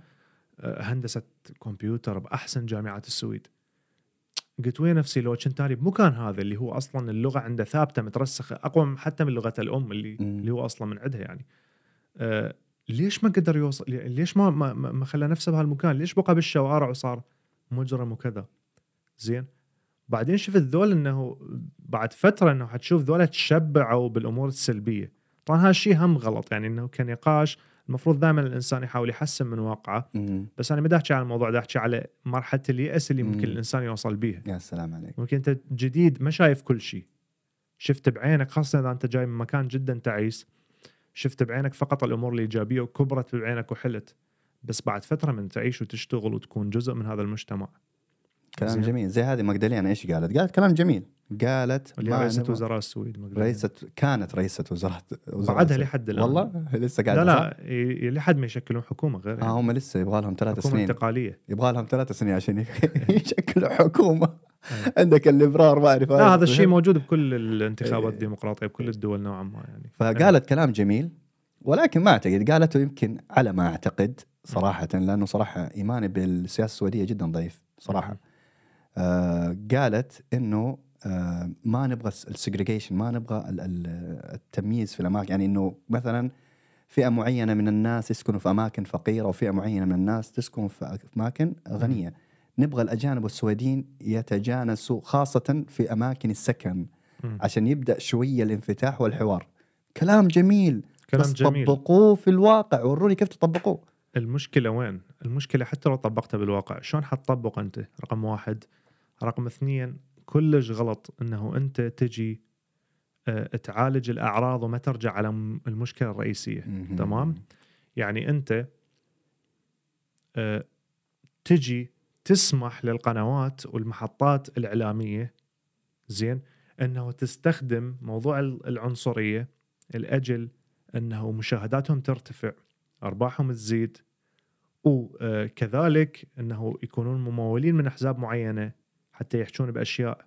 أه، هندسة كمبيوتر بأحسن جامعات السويد. قلت وين نفسي لو كنت اني بمكان هذا اللي هو أصلا اللغة عنده ثابتة مترسخة أقوى حتى من لغة الأم اللي مم. اللي هو أصلا من عندها يعني. أه ليش ما قدر يوصل ليش ما ما, ما خلى نفسه بهالمكان؟ ليش بقى بالشوارع وصار مجرم وكذا؟ زين. بعدين شفت ذول إنه بعد فترة إنه حتشوف ذولا تشبعوا بالأمور السلبية. طبعا هذا الشيء هم غلط. يعني إنه كنقاش المفروض دائما الإنسان يحاول يحسن من واقعه. مم. بس أنا ما أحكي عن الموضوع بدي أحكي على مرحلة اليأس اللي ممكن مم. الإنسان يوصل بيها. يا سلام عليك. ممكن أنت جديد ما شايف كل شيء. شفت بعينك خاصة إذا أنت جاي من مكان جدا تعيس. شفت بعينك فقط الأمور الإيجابية وكبرت بعينك وحلت. بس بعد فترة من تعيش وتشتغل وتكون جزء من هذا المجتمع. كلام زين. جميل زي هذه مقدلينا إيش قالت؟ قالت كلام جميل قالت اللي نبغى- وزراء السويد. رئيسة كانت رئيسة وزارة وزارة بعدها. لحد الآن والله لسه قاعدة لا؟ لا لحد ما يشكلون حكومة غير آه. هم لسه يبغى لهم ثلاث سنين انتقالية يبغى لهم ثلاث سنين عشان يشكلوا حكومة عندك الليبرار ما أعرف لا هذا الشيء موجود بكل الانتخابات الديمقراطية بكل الدول نوعا ما يعني فقالت كلام جميل ولكن ما أعتقد قالته يمكن على ما أعتقد صراحة لأنه صراحة إيماني بالسياسة السعوديه جدا ضعيف صراحة آه قالت إنه آه ما نبغى السجريجيشن ما نبغى ال- ال- التمييز في الأماكن. يعني إنه مثلا فئة معينة من الناس يسكنوا في أماكن فقيرة وفئه معينة من الناس تسكن في أماكن غنية. نبغى الأجانب والسعوديين يتجانسوا خاصة في أماكن السكن. عشان يبدأ شوية الانفتاح والحوار. كلام جميل كلام بس جميل. طبقوه في الواقع وروني كيف تطبقوه. المشكلة وين؟ المشكلة حتى لو طبقتها بالواقع شلون حتطبق أنت؟ رقم واحد. رقم اثنين كلش غلط إنه أنت تجي آه، تعالج الأعراض وما ترجع على المشكلة الرئيسية تمام؟ يعني أنت آه، تجي تسمح للقنوات والمحطات الإعلامية زين إنه تستخدم موضوع ال- العنصرية لأجل إنه مشاهداتهم ترتفع أرباحهم تزيد وكذلك إنه يكونون ممولين من أحزاب معينة حتى يحجون بأشياء.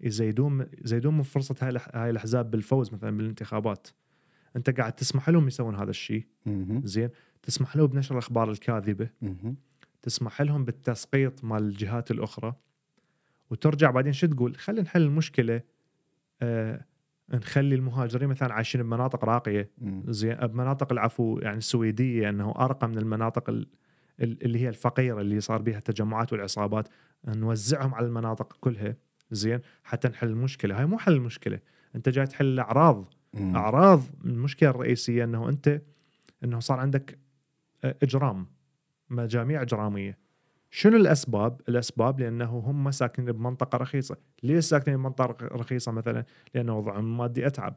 يزيدون يزيدون من فرصة هاي هاي الأحزاب بالفوز مثلا بالانتخابات أنت قاعد تسمح لهم يسوون هذا الشيء. زين. تسمح لهم بنشر الأخبار الكاذبة. تسمح لهم بالتسقيط مال الجهات الأخرى. وترجع بعدين شو تقول؟ خلينا نحل المشكلة آه نخلي المهاجرين مثلا عايشين بمناطق راقية. زين. بمناطق العفو يعني السويدية إنه أرقى من المناطق ال- ال- اللي هي الفقيرة اللي صار بها التجمعات والعصابات نوزعهم على المناطق كلها زين حتى نحل المشكلة هاي مو حل المشكلة أنت جاي تحل الاعراض مم. أعراض المشكلة الرئيسية إنه أنت إنه صار عندك آه، إجرام مجاميع إجرامية شنو الأسباب؟ الأسباب لأنه هم ساكنين بمنطقة رخيصة، ليش ساكنين بمنطقة رخيصة مثلا؟ لأنه وضعهم المادي أتعب.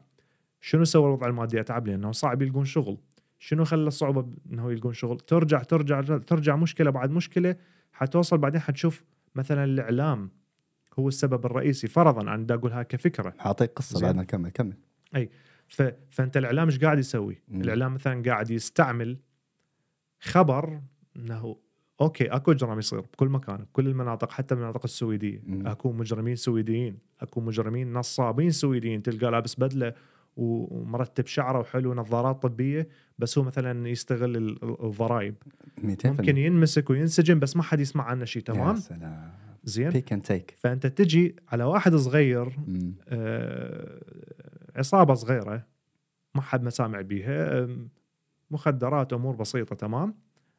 شنو سوى الوضع المادي أتعب؟ لأنه صعب يلقون شغل. شنو خلى الصعوبة إنه يلقون شغل؟ ترجع ترجع ترجع مشكلة بعد مشكلة حتوصل بعدين حتشوف مثلا الإعلام هو السبب الرئيسي فرضا أنا دا اقولها كفكرة حاعطيك قصة. بعد ما نكمل كمل ف... فأنت الإعلام إيش قاعد يسوي؟ مم. الإعلام مثلا قاعد يستعمل خبر إنه okay أكو اجرام يصير بكل مكان بكل المناطق حتى المناطق السويدية مم. أكو مجرمين سويديين أكو مجرمين نصابين سويديين تلقى لابس بدلة ومرتب شعره وحلو نظارات طبية بس هو مثلا يستغل ال- ال- الضرائب 200 ممكن ينمسك وينسجن بس ما حد يسمع عنه شيء يا تمام؟ سلام. زين. بيك اند تيك فأنت تجي على واحد صغير آه، عصابة صغيرة ما حد ما سامع بيها مخدرات أمور بسيطة تمام؟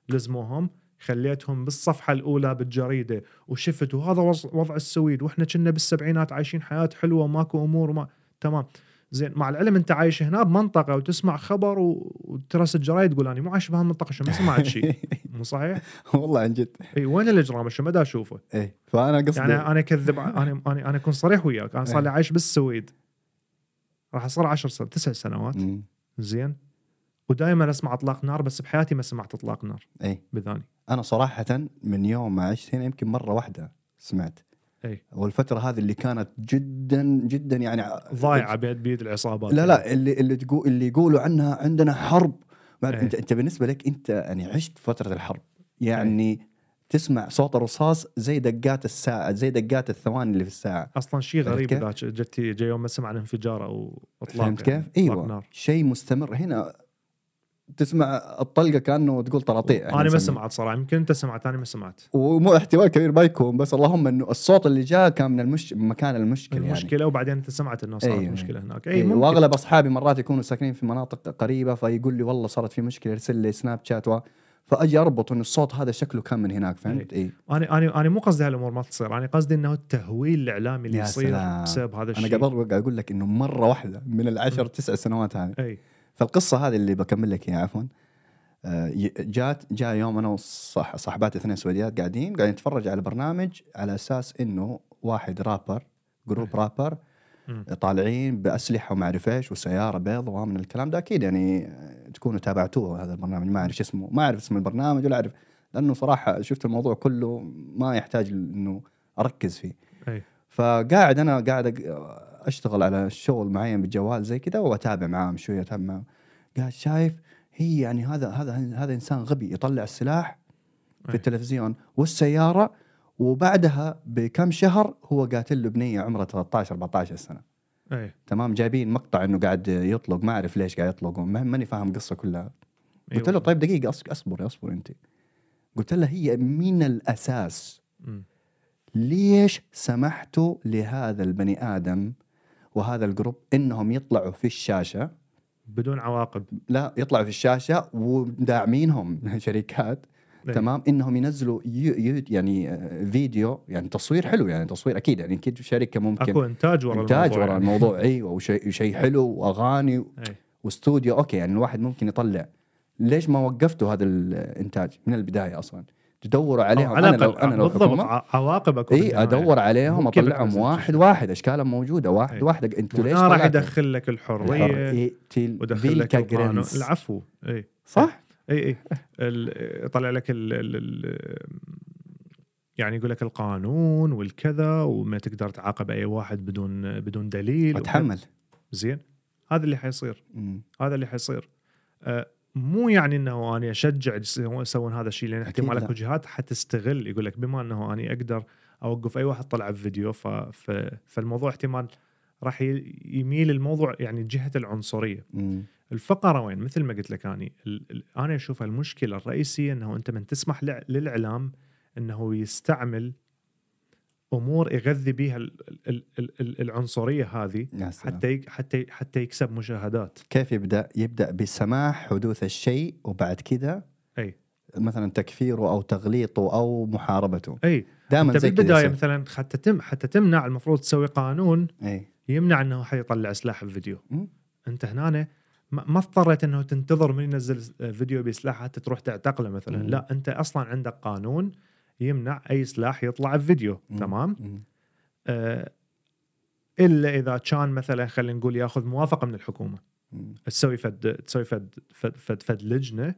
لزموهم خليتهم بالصفحة الأولى بالجريدة وشفت وهذا وض- وضع السويد وإحنا كنا بالسبعينات عايشين حياة حلوة وماكو أمور وما تمام؟ زين مع العلم أنت عايش هنا بمنطقة وتسمع خبر وترس الجرايد تقول أنا مو عايش بهالمنطقه شو ما سمعت شيء. مو صحيح؟ والله عن جد. إي وين الإجرام؟ شو ما دا أشوفه؟ إيه فأنا قصدي يعني أنا أكذب أنا أنا أنا أكون صريح وياك. أنا صار لي عايش بالسويد. راح أصير 10 سنوات تسع سنوات. زين. ودائما أسمع أطلاق نار بس بحياتي ما سمعت أطلاق نار. إيه بذاني. أنا صراحة من يوم ما عشت هنا يمكن مرة واحدة سمعت. إي والفترة هذه اللي كانت جدا جدا يعني ضايعة بيد بيد العصابات لا لا اللي اللي تقول اللي يقولوا عنها عندنا حرب. أنت أنت بالنسبة لك أنت يعني عشت فترة الحرب يعني تسمع صوت الرصاص زي دقات الساعة زي دقات الثواني اللي في الساعة أصلا شيء غريب؟ ذاك جتي جاي يوم ما سمع عن انفجار أو أطلاق فهمت يعني، كيف؟ إطلاق أيوه. شيء مستمر هنا تسمع الطلقة كأنه تقول طراطيع أنا ما. سمعت صراحة يمكن أنت سمعت أنا ما سمعت. ومو احتمال كبير ما يكون بس اللهم إنه الصوت اللي جاء كان من المش... من مكان المشكلة يعني. المشكلة وبعدين أنت سمعت إنه صارت أيوة. مشكلة هناك. أي ممكن. وأغلب أصحابي مرات يكونوا ساكنين في مناطق قريبة فيقول لي والله صارت في مشكلة يرسل لي سناب شات و... فأجي أربط إنه الصوت هذا شكله كان من هناك فهمت؟ أي. أنا أنا أنا مو قصدي هالأمور ما تصير أنا قصدي إنه التهويل الإعلامي اللي يصير. بسبب هذا أنا الشيء. قبل قاعد أقول لك إنه مرة واحدة من العشر تسع سنوات هذه. أي. فالقصة هذه اللي بكمل لك إياها عفوا. آه، جات جاء يوم أنا وصح صاحباتي اثنين سعوديات قاعدين قاعدين نتفرج على برنامج على أساس إنه واحد رابر جروب رابر. طالعين بأسلحة وما أعرف إيش وسيارة بيض ومن الكلام ده. أكيد يعني تكونوا تابعتوه هذا البرنامج ما أعرف اسمه ما أعرف اسم البرنامج ولا أعرف لأنه صراحة شفت الموضوع كله ما يحتاج إنه أركز فيه. أي. فقاعد أنا قاعد أشتغل على الشغل معين بالجوال زي كذا وأتابع معاهم شوية أتابع معاهم قاعد شايف هي يعني هذا هذا هذا إنسان غبي يطلع السلاح في أي. التلفزيون والسيارة وبعدها بكم شهر هو قاتل له بنية عمرها 13 14 سنة اي تمام جايبين مقطع إنه قاعد يطلق ما أعرف ليش قاعد يطلق ما- ماني فاهم القصة كلها قلت له أيوة. طيب دقيقة أصبر أصبر أنت قلت له هي من الأساس مم. ليش سمحتوا لهذا البني آدم وهذا ال group إنهم يطلعوا في الشاشة. بدون عواقب. لا يطلعوا في الشاشة وداعمينهم شركات. إيه. تمام؟ إنهم ينزلوا يو يو يعني آه، فيديو يعني تصوير حلو يعني تصوير أكيد يعني أكيد شركة ممكن. أكو إنتاج ورا إنتاج الموضوع ورا يعني. الموضوع. أيوه وشيء شيء حلو وأغاني أي. واستوديو. okay يعني الواحد ممكن يطلع. ليش ما وقفتوا هذا الإنتاج من البداية أصلا؟ تدوروا عليهم أنا لو أنا لو بالضبط حكومه ع- عواقب اكو إي. أدور عليهم أطلعهم واحد. واحد أشكالهم موجودة واحد. واحد أنتوا ليش راح؟ يدخل لك الحرية ودخل لك. العفو إي صح؟ إي إي يطلع لك ال ال ال يعني يقول لك القانون والكذا وما تقدر تعاقب أي واحد بدون بدون دليل أتحمل زين هذا اللي حيصير مم. هذا اللي حيصير أه مو يعني إنه أنا أشجع يسوون هذا الشيء لأن احتمال. اكو جهات حتستغل يقول لك بما إنه أنا أقدر أوقف أي واحد طلع بفيديو ف... ف... فالموضوع احتمال راح يميل الموضوع يعني جهة العنصرية مم. الفقرة وين مثل ما قلت لك أني ال... أنا أشوف المشكلة الرئيسية إنه أنت من تسمح للإعلام إنه يستعمل أمور يغذي بها ال... ال... ال... ال... العنصرية هذه. حتى. حتى حتى يكسب مشاهدات كيف يبدأ؟ يبدأ بسماح حدوث الشيء وبعد كذا أي مثلا تكفيره أو تغليطه أو محاربته أي دائما زي بالبداية. مثلا حتى تم حتى تمنع المفروض تسوي قانون أي يمنع إنه حد يطلع سلاح بفيديو مم. أنت هنا ما ما اضطريت إنه تنتظر من ينزل فيديو بسلاح حتى تروح تعتقله مثلا مم. لا أنت أصلا عندك قانون يمنع أي سلاح يطلع بفيديو مم. تمام مم. آه إلا إذا كان مثلا خلينا نقول يأخذ موافقة من الحكومة مم. تسوي فد تسوي فد فد, فد, فد لجنة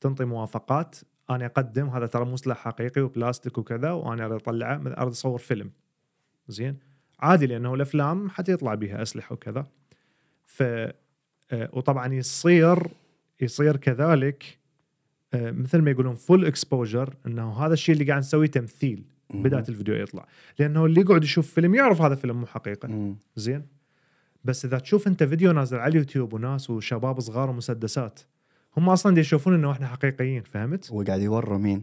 تنطي موافقات أنا أقدم هذا ترى مو سلاح حقيقي وبلاستيك وكذا وأنا أريد أطلعه أريد أصور فيلم زين عادي لأنه الأفلام حتى يطلع بها أسلحة وكذا ف آه، وطبعا يصير يصير كذلك مثل ما يقولون full exposure إنه هذا الشيء اللي قاعد نسويه تمثيل. بداية الفيديو يطلع لأنه اللي يقعد يشوف فيلم يعرف هذا فيلم مو حقيقة. زين بس إذا تشوف أنت فيديو نازل على اليوتيوب وناس وشباب صغار ومسدسات هم أصلا يشوفون إنه إحنا حقيقيين فهمت؟ وقاعد يوروا مين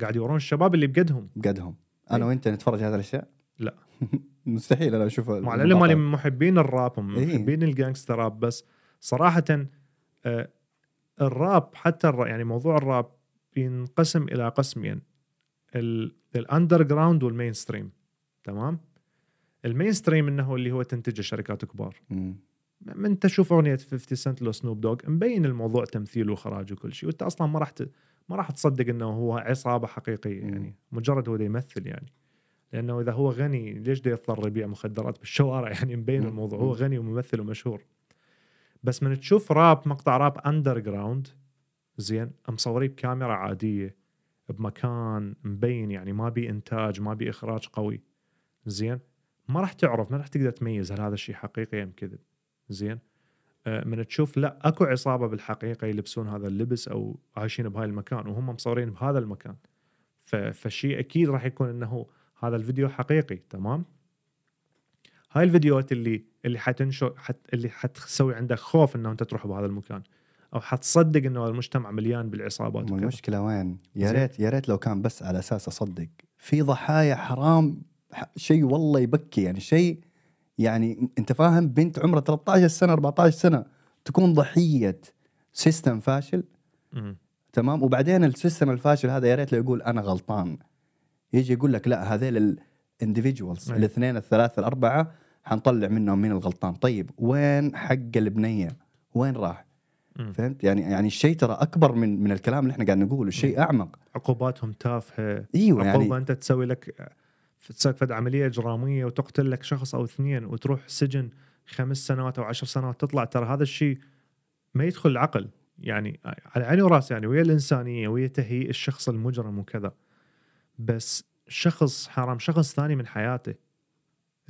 قاعد يورون الشباب اللي بقدهم بقدهم أنا إي. وأنت نتفرج هذه الأشياء لا. مستحيل أنا أشوف مع العلم مالي من محبين الراب هم إيه. محبين ال gangster rap بس صراحة آه، الراب حتى الراب يعني موضوع الراب ينقسم إلى قسمين ال underground وال mainstream تمام؟ ال mainstream إنه اللي هو تنتجه شركات كبار. من تشوف أغنية 50 سنت لو سنوب دوغ مبين الموضوع تمثيل واخراج وكل شيء وأنت أصلا ما راح ت... ما راح تصدق إنه هو عصابة حقيقية. يعني مجرد هو يمثل يعني لأنه إذا هو غني ليش دا يضطر يبيع مخدرات بالشوارع يعني مبين. الموضوع هو غني وممثل ومشهور بس من تشوف راب مقطع rap underground زين مصوريه بكاميرا عادية بمكان مبين يعني ما بي إنتاج ما بي إخراج قوي زين. ما راح تعرف ما راح تقدر تميز هل هذا الشيء حقيقي أم كذب زين. آه، من تشوف لا أكو عصابة بالحقيقة يلبسون هذا اللبس أو عايشين بهاي المكان وهم مصورين بهذا المكان. ف- فالشيء أكيد راح يكون إنه هذا الفيديو حقيقي تمام؟ هاي الفيديوهات اللي اللي حتنشر حت اللي حتسوي عندك خوف إنه أنت تروح بهذا المكان أو حتصدق إنه المجتمع مليان بالعصابات. المشكلة وين؟ يا. ريت يا ريت لو كان بس على أساس أصدق في ضحايا حرام شيء والله يبكي يعني شيء يعني أنت فاهم بنت عمرها 13 سنة 14 سنة تكون ضحية system فاشل مم. تمام وبعدين ال system الفاشل هذا يا ريت لو يقول أنا غلطان يجي يقول لك لا هذيل ال individuals أي. الاثنين الثلاثة الأربعة حنطلع منهم مين الغلطان. طيب وين حق البنية؟ وين راح. فهمت؟ يعني يعني الشيء ترى أكبر من من الكلام اللي إحنا قاعد نقوله الشيء أعمق. عقوباتهم تافهة. إيوه عقوبة يعني أنت تسوي لك تسوي فد عملية إجرامية وتقتل لك شخص أو اثنين وتروح سجن خمس سنوات أو عشر سنوات تطلع ترى هذا الشيء ما يدخل العقل. يعني على عيني وراسي يعني ويا الإنسانية ويا تهيئ الشخص المجرم وكذا. بس شخص حرام شخص ثاني من حياته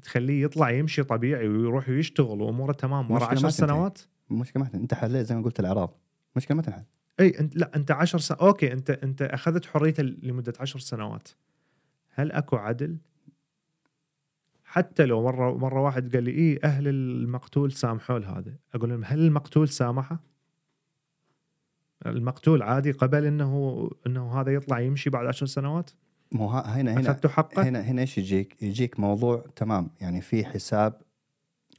تخليه يطلع يمشي طبيعي ويروح ويشتغل وأموره تمام ورا المشكلة عشر ما تنتهي. سنوات المشكلة ما. انت حليت زي ما قلت الأعراض مشكلة ما تنحل إي انت لا أنت عشر سنوات أوكي انت أنت أخذت حريته لمدة عشر سنوات هل أكو عدل؟ حتى لو مره مرة واحد قال لي إيه أهل المقتول سامحوا هذا، أقول لهم هل المقتول سامحه؟ المقتول عادي قبل انه إنه هذا يطلع يمشي بعد عشر سنوات؟ مو ها- هنا هنا حقه؟ هنا هنا إيش يجيك؟ يجيك موضوع تمام يعني في حساب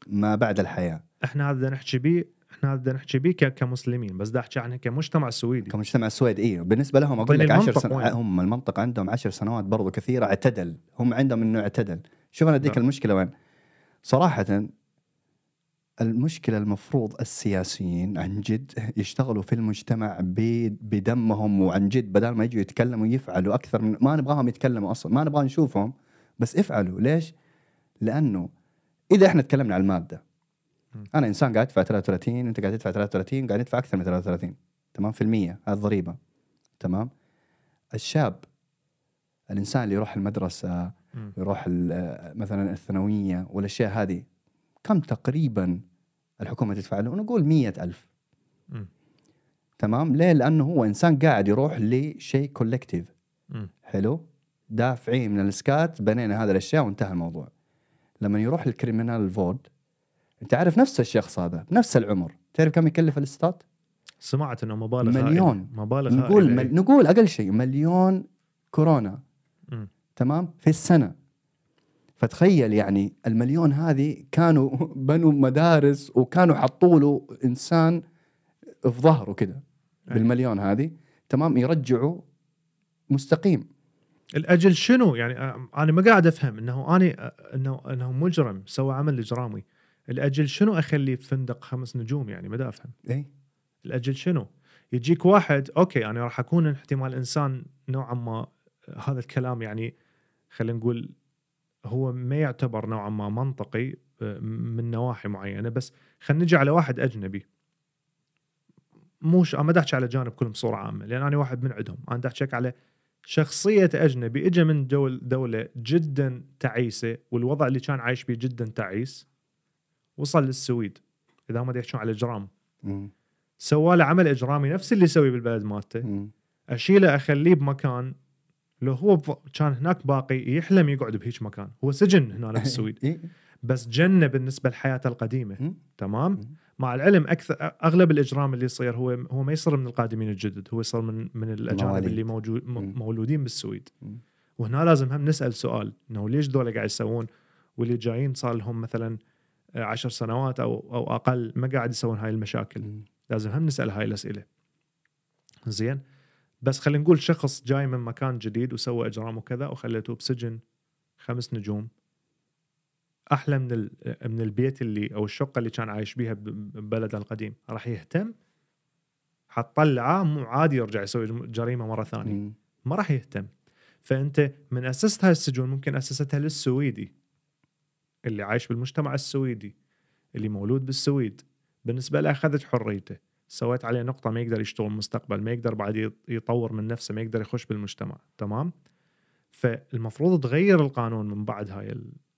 ما بعد الحياة إحنا هذا بدنا نحكي بيه إحنا هذا بدنا نحكي بيه ك- كمسلمين بس بدي أحكي عنها كمجتمع سويدي كمجتمع السويد إيه بالنسبة لهم أقول لك 10 المنطق سنوات؟ هم المنطق عندهم 10 سنوات برضو كثيرة اعتدل هم عندهم إنه اعتدل شوف أنا أديك نعم. المشكلة وين صراحة المشكلة المفروض السياسيين عن جد يشتغلوا في المجتمع بدمهم وعن جد بدل ما يجوا يتكلموا يفعلوا أكثر من ما نبغاهم يتكلموا أصلا ما نبغى نشوفهم بس افعلوا ليش؟ لأنه إذا إحنا تكلمنا عن المادة م. أنا إنسان قاعد أدفع 33 وانت قاعد تدفع 33 قاعد ندفع أكثر من 33 تمام في المية هذه الضريبه تمام الشاب الإنسان اللي يروح المدرسة مم. يروح مثلا الثانوية والأشياء هذه كم تقريبا الحكومة تدفع له نقول مية ألف مم. تمام ليه لأنه هو إنسان قاعد يروح لشيء كولكتيف. حلو دافعين من السكات بنينا هذه الأشياء وانتهى الموضوع لما يروح الكريمنال فورد أنت عارف نفس الشخص هذا بنفس العمر تعرف كم يكلف الاستات سمعت إنه مبالغ مليون. هائلة. مبالغ نقول هائلة. مل... نقول أقل شيء مليون كورونا مم. تمام في السنة فتخيل يعني المليون هذه كانوا بنوا مدارس وكانوا حطوا له إنسان في ظهره كده. بالمليون هذه. تمام يرجعوا مستقيم. الأجل شنو؟ يعني آه، أنا ما قاعد أفهم إنه أنا آه، إنه إنه مجرم سوى عمل إجرامي. الأجل شنو أخليه في فندق خمس نجوم؟ يعني ما أفهم. اي الأجل شنو؟ يجيك واحد أوكي أنا راح أكون إحتمال إنسان نوعا ما آه، هذا الكلام يعني خلينا نقول هو ما يعتبر نوعا ما منطقي آه، من نواحي معينة بس خلينا نجي على واحد أجنبي. مش ما دا احكي على جانب كلهم بصورة عامة لأن أنا واحد من عندهم. أنا احكي على شخصية أجنبي اجى من دول دولة جدا تعيسة والوضع اللي كان عايش فيه جدا تعيس وصل للسويد. إذا ما دا يحكون على إجرام. سوى له عمل إجرامي نفس اللي يسويه بالبلد مالته. أشيله أخليه بمكان لو هو كان هناك باقي يحلم يقعد بهيج مكان هو سجن هنا بالسويد. بس جنة بالنسبة لحياته القديمة. تمام. مع العلم أكثر أغلب الإجرام اللي يصير هو هو ما يصير من القادمين الجدد هو يصير من من الأجانب. اللي موجود. مولودين بالسويد. وهنا لازم هم نسأل سؤال إنه ليش دول قاعد يسوون واللي جايين صار لهم مثلا عشر سنوات أو أو أقل ما قاعد يسوون هاي المشاكل. لازم هم نسأل هاي الأسئلة زين بس خلينا نقول شخص جاي من مكان جديد وسوى إجرام وكذا وخليته بسجن خمس نجوم. أحلى من من البيت اللي أو الشقة اللي كان عايش بيها ببلده القديم. راح يهتم حتطلعه مو عادي يرجع يسوي جريمة مرة ثانية. ما راح يهتم. فأنت من أسست هاي السجون ممكن أسستها للسويدي اللي عايش بالمجتمع السويدي اللي مولود بالسويد. بالنسبة له أخذت حريته. سويت عليه نقطة ما يقدر يشتغل مستقبل ما يقدر بعد يط- يطور من نفسه ما يقدر يخش بالمجتمع تمام فالمفروض تغير القانون من بعد هاي.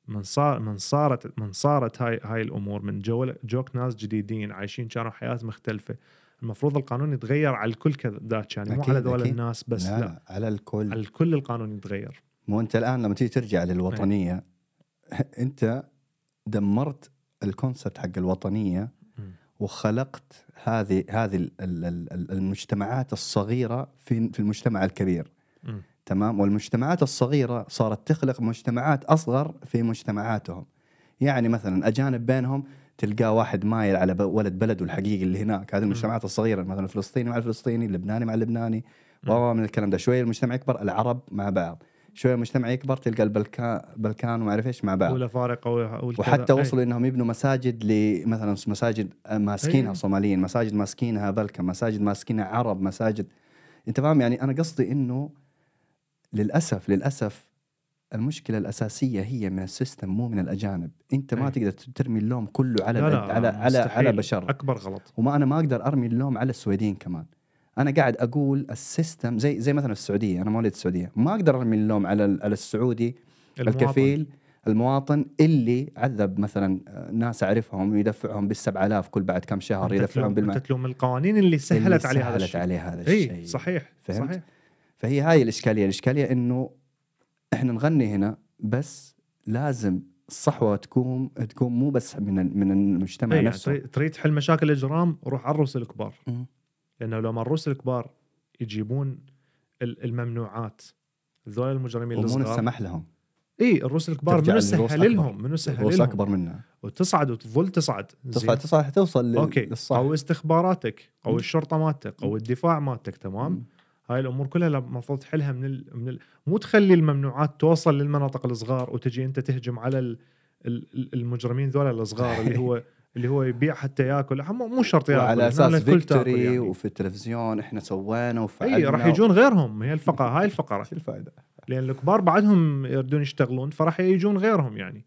من صار من صارت من صارت هاي هاي الأمور من جو جوك ناس جديدين عايشين كانوا حياة مختلفة المفروض القانون يتغير على الكل كذاك يعني مو على دول أكيد. الناس بس لا, لا, على الكل على الكل القانون يتغير مو أنت الآن لما تيجي ترجع للوطنية أنت دمرت الكونسبت حق الوطنية. وخلقت هذه هذه ال- ال- ال- المجتمعات الصغيرة في في المجتمع الكبير. مم. تمام؟ والمجتمعات الصغيرة صارت تخلق مجتمعات أصغر في مجتمعاتهم. يعني مثلا أجانب بينهم تلقاه واحد مايل على ولد بلده الحقيقي اللي هناك. هذه المجتمعات الصغيرة مثلا الفلسطيني مع الفلسطيني اللبناني مع اللبناني من الكلام ده شوية المجتمع يكبر العرب مع بعض. شوية المجتمع يكبر تلقى البلكان بلكان وما أعرف إيش مع بعض ولا فارقه ولا والكذا. وحتى. وصلوا إنهم يبنوا مساجد لمثلا مساجد ماسكينها أي. صوماليين مساجد ماسكينها بلكا مساجد ماسكينها عرب مساجد أنت فاهم يعني أنا قصدي إنه للأسف للأسف المشكلة الأساسية هي من ال system مو من الأجانب أنت ما أي. تقدر ترمي اللوم كله على لا لا على على. على بشر أكبر غلط وما أنا ما أقدر أرمي اللوم على السويديين كمان أنا قاعد أقول ال system زي زي مثلا في السعودية أنا مواليد السعودية. ما أقدر أرمي اللوم على على السعودي المواطن. الكفيل المواطن اللي عذب مثلا آه، ناس أعرفهم ويدفعهم بال7000 كل بعد كم شهر يدفعهم بالمال أنت تلوم القوانين اللي سهلت عليه هذا سهلت الشيء. عليه هذا الشيء. اي صحيح فهمت؟ صحيح. فهي هاي الإشكالية. الإشكالية إنه إحنا نغني هنا بس لازم الصحوة تكون تكون مو بس من من المجتمع إيه، يعني نفسه. تريد- تحل مشاكل الاجرام روح على الروس الكبار لأنه لما الروس الكبار يجيبون ال- الممنوعات ذول المجرمين الصغار نسمح لهم. إي الروس الكبار منو سهل. لهم؟ منو سهل الروس لهم؟ أكبر منا. وتصعد وتظل تصعد. تصعد تصعد توصل لل- okay. للصح قوي استخباراتك مم. الشرطة مالتك قوي الدفاع مالتك تمام؟ مم. هاي الأمور كلها المفروض تحلها من ال... من ال... مو تخلي الممنوعات توصل للمناطق الصغار وتجي أنت تهجم على. ال- المجرمين ذولا الصغار اللي هو اللي هو يبيع حتى ياكل مو مو شرط ياكل وعلى هنا أساس victory يعني. وفي التلفزيون إحنا سوينا وفعلنا اي راح يجون غيرهم هي الفقرة هاي الفقرة شو الفائدة؟ لأن الكبار بعدهم يردون يشتغلون فراح يجون غيرهم يعني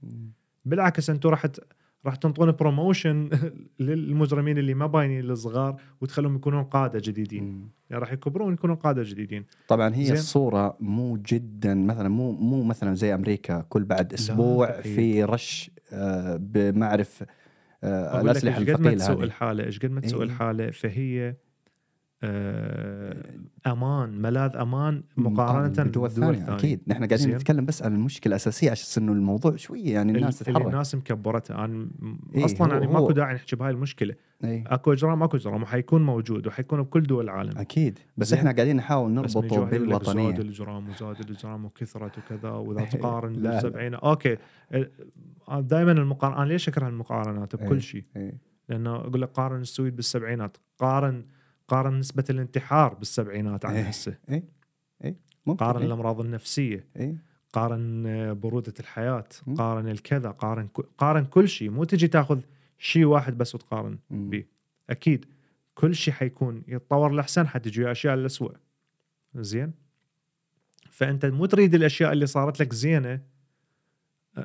بالعكس أنتم راح راح تنطون promotion للمجرمين اللي ما باينين الصغار وتخلوهم يكونون قادة جديدين مم. يعني راح يكبرون يكونون قادة جديدين طبعا هي زين. الصورة مو جدا مثلا مو مو مثلا زي أمريكا كل بعد أسبوع. في رش آه، بمعرف الأسلحة إيش قد ما الثقيله تسوء الحالة إيش قد ما تسوء إيه. الحالة فهي آه، أمان ملاذ أمان مقارنة بالدول الثانية أكيد نحن قاعدين. نتكلم بس عن المشكلة الأساسية عشان إنه الموضوع شوية يعني الناس تتحرك الناس مكبرتها أنا إيه، أصلا يعني ماكو داعي نحكي بهاي المشكلة أي. أكو إجرام اكو إجرام وحيكون موجود وحيكون بكل دول العالم أكيد بس. إحنا قاعدين نحاول نربطه لك زاد بالوطنيه الإجرام وزاد الإجرام وكثرت وكذا وإذا لا، تقارن لا. بالسبعينات أوكي دائما المقارنة أنا ليش أكره المقارنات إيه. بكل شيء إيه. لأنه أقول لك قارن السويد بالسبعينات قارن قارن نسبة الانتحار بالسبعينات عن إيه. هسه ممكن قارن إيه. الأمراض النفسية إيه. قارن آه، برودة الحياة مم. قارن الكذا قارن قارن كل شيء مو تجي تاخذ شيء واحد بس وتقارن. بيه. أكيد كل شيء حيكون يتطور لأحسن حتجي أشياء الاسوء زين فأنت مو تريد الأشياء اللي صارت لك زينة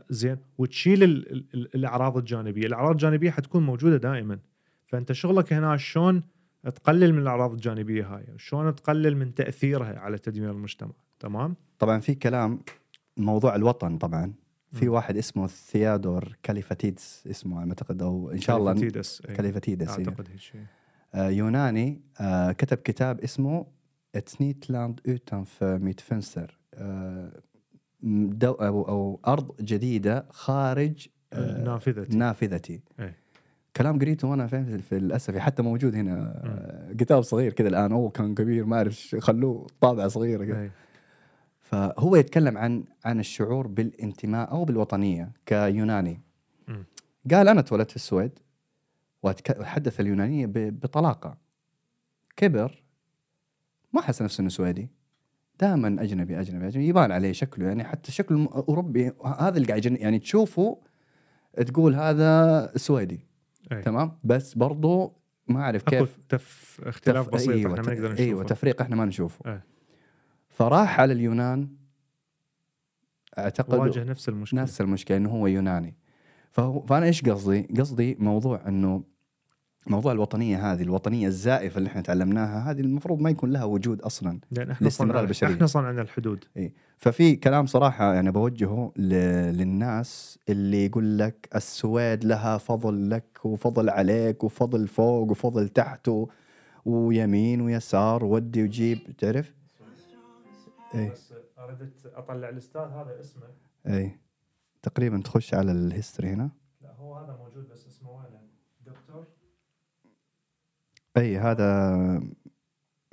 زين وتشيل ال- ال- ال- الأعراض الجانبية، الأعراض الجانبية حتكون موجودة دائما فأنت شغلك هنا شلون تقلل من الأعراض الجانبية هاي، شلون تقلل من تأثيرها على تدمير المجتمع، تمام؟ طبعا في كلام موضوع الوطن طبعا في. واحد اسمه ثيادور كاليفاتيدس اسمه أعتقد أو إن شاء الله كاليفاتيدس، إيه. كاليفاتيدس إيه. أعتقد هيك شيء آه، يوناني آه، كتب كتاب اسمه Ett nytt land utanför mitt آه، دو أو, أرض جديدة خارج آه، نافذتي نافذتي إيه. كلام قريته وأنا فين في الاسفي حتى موجود هنا آه، كتاب صغير كذا الآن اوه كان كبير ما أعرف خلوه طابعه صغيره كذا. فهو يتكلم عن عن الشعور بالانتماء أو بالوطنية كيوناني. مم. قال أنا اتولدت في السويد وأتحدث اليونانيه بطلاقة. كبر ما حس نفسه إنه سويدي. دائما أجنبي أجنبي أجنبي يبان عليه شكله يعني حتى شكله أوروبي هذا اللي قاعد يعني تشوفه تقول هذا سويدي. إيه. تمام بس برضو ما أعرف كيف تف... اختلاف تف- بسيط أيوة إحنا ما نقدر ت- نشوفه أيوه تفريق إحنا ما نشوفه إيه. فراح على اليونان أعتقد واجه نفس المشكلة نفس المشكلة إنه هو يوناني فهو فأنا إيش قصدي؟ قصدي موضوع إنه موضوع الوطنية هذه الوطنية الزائفة اللي إحنا تعلمناها هذه المفروض ما يكون لها وجود أصلا لأن إحنا الاستمرار صنع البشرية. إحنا صنعنا الحدود. ففي كلام صراحة يعني بوجهه ل... للناس اللي يقول لك السويد لها فضل لك وفضل عليك وفضل فوق وفضل تحت و... ويمين ويسار ودي وجيب تعرف؟ إيه. بس أردت أطلع الأستاذ هذا اسمه. اي تقريبا تخش على ال history هنا. لا هو هذا موجود بس اسمه وين؟ دكتور؟ إي هذا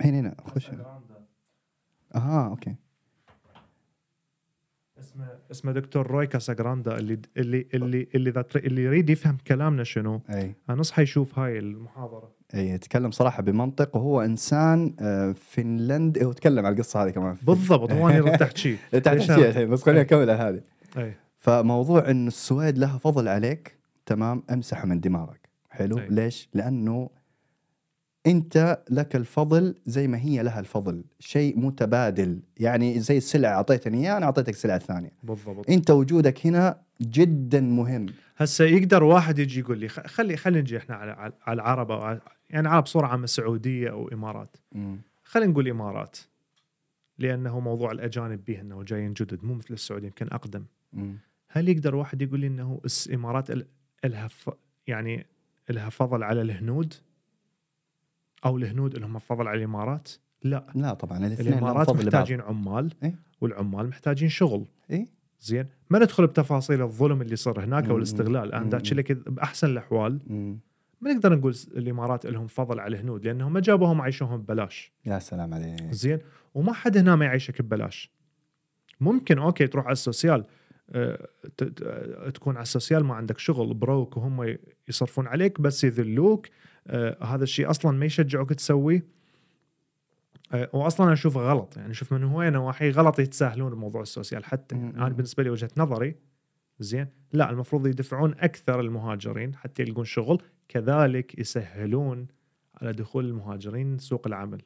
هنا هنا خش. أها أوكي. اسمه اسمه دكتور روي كاساجراندا اللي اللي اللي اللي اذا تري- اللي يريد يفهم كلامنا شنو إي. انصحه يشوف هاي المحاضرة. إي يتكلم صراحة بمنطق وهو إنسان آه، فنلند هو تكلم على القصة هذه كمان. بالضبط هو أنا ارتحت شيء شيء الحين بس خليني أكمل على هذه. إي. فموضوع انه السويد لها فضل عليك تمام امسحه من دماغك. حلو؟ أي. ليش؟ لأنه أنت لك الفضل زي ما هي لها الفضل شيء متبادل يعني زي السلعه أعطيتني إياه أنا أعطيتك السلعه الثانية بالضبط. أنت وجودك هنا جدا مهم. هسه يقدر واحد يجي يقول لي خلي خلينا نجي إحنا على على- العرب أو يعني عرب بصوره عامه سعوديه أو إمارات. خلينا نقول إمارات لأنه موضوع الأجانب به إنه جايين جدد مو مثل السعودية يمكن أقدم. هل يقدر واحد يقول لي إنه الامارات ال- لها. يعني لها فضل على الهنود؟ أو الهنود لهم فضل على الإمارات؟ لا. لا طبعا الاثنين الإمارات فضل لبعض محتاجين عمال إيه. والعمال محتاجين شغل. إي. زين. ما ندخل بتفاصيل الظلم اللي صار هناك. أو الاستغلال. أنا مم. داك لك بأحسن الأحوال. ما نقدر نقول الإمارات لهم فضل على الهنود لأنهم ما جابوهم عيشوهم ببلاش. يا سلام عليك. زين. وما حد هنا ما يعيشك ببلاش. ممكن أوكي تروح على ال social آه، آه، تكون على ال social ما عندك شغل broke وهم يصرفون عليك بس يذلوك. هذا الشيء أصلا ما يشجعوك تسويه آه، واصلا أشوفه غلط يعني أشوف من هوايه نواحي غلط يتساهلون بموضوع ال social حتى. يعني أنا بالنسبة لي وجهة نظري زين لا المفروض يدفعون أكثر المهاجرين حتى يلقون شغل كذلك يسهلون على دخول المهاجرين سوق العمل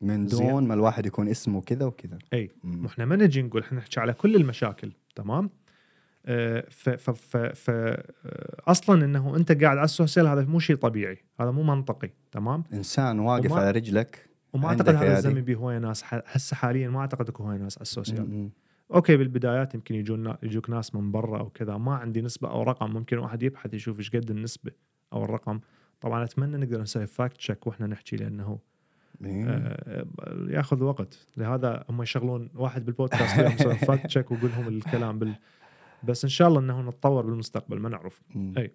من. دون ما الواحد يكون اسمه كذا وكذا إي. إحنا ما نجي نقول إحنا نحكي على كل المشاكل تمام آه، ف ف ف أصلا إنه أنت قاعد على ال social هذا مو شيء طبيعي هذا مو منطقي تمام إنسان واقف على رجلك وما أعتقد هذا. الزمن به هوايه ناس هسه حاليا ما أعتقد اكو هوايه ناس على ال social مم. أوكي بالبدايات يمكن يجون يجوك ناس من برا أو كذا ما عندي نسبة أو رقم ممكن واحد يبحث يشوف إيش قد النسبة أو الرقم طبعا أتمنى نقدر نسوي fact check وإحنا نحكي لأنه. آه، ياخذ وقت لهذا هم يشغلون واحد بالبودكاست يسوي fact check ويقول لهم الكلام بال بس إن شاء الله إنه نتطور بالمستقبل ما نعرف. أي.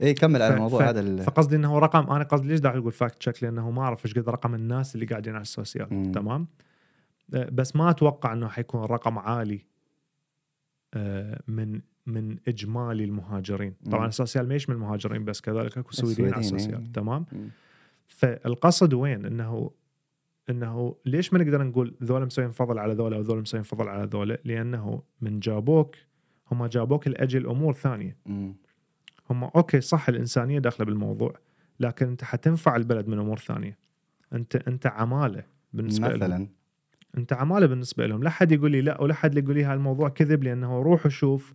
إيه كمل على الموضوع ف- هذا ال- فقصدي إنه رقم أنا قصدي ليش داخل أقول fact check لأنه ما أعرف إيش قد رقم الناس اللي قاعدين على ال social مم. تمام آه، بس ما أتوقع إنه حيكون رقم عالي آه، من من إجمالي المهاجرين طبعا مم. ال social ما يشمل المهاجرين بس كذلك أكو سويديين على ال social إيه. تمام مم. فالقصد وين إنه إنه ليش ما نقدر نقول ذولا مسوين فضل على ذولا وذولا مسوين فضل على ذولا لأنه من جابوك هم جابوك لأجل أمور ثانية. هم أوكي صح الإنسانية داخلة بالموضوع لكن أنت حتنفع البلد من أمور ثانية. أنت أنت عمالة بالنسبة لهم. مثلا. أنت عمالة بالنسبة لهم. لا حد يقول لي لا ولا حد يقول لي هالموضوع كذب لأنه روح وشوف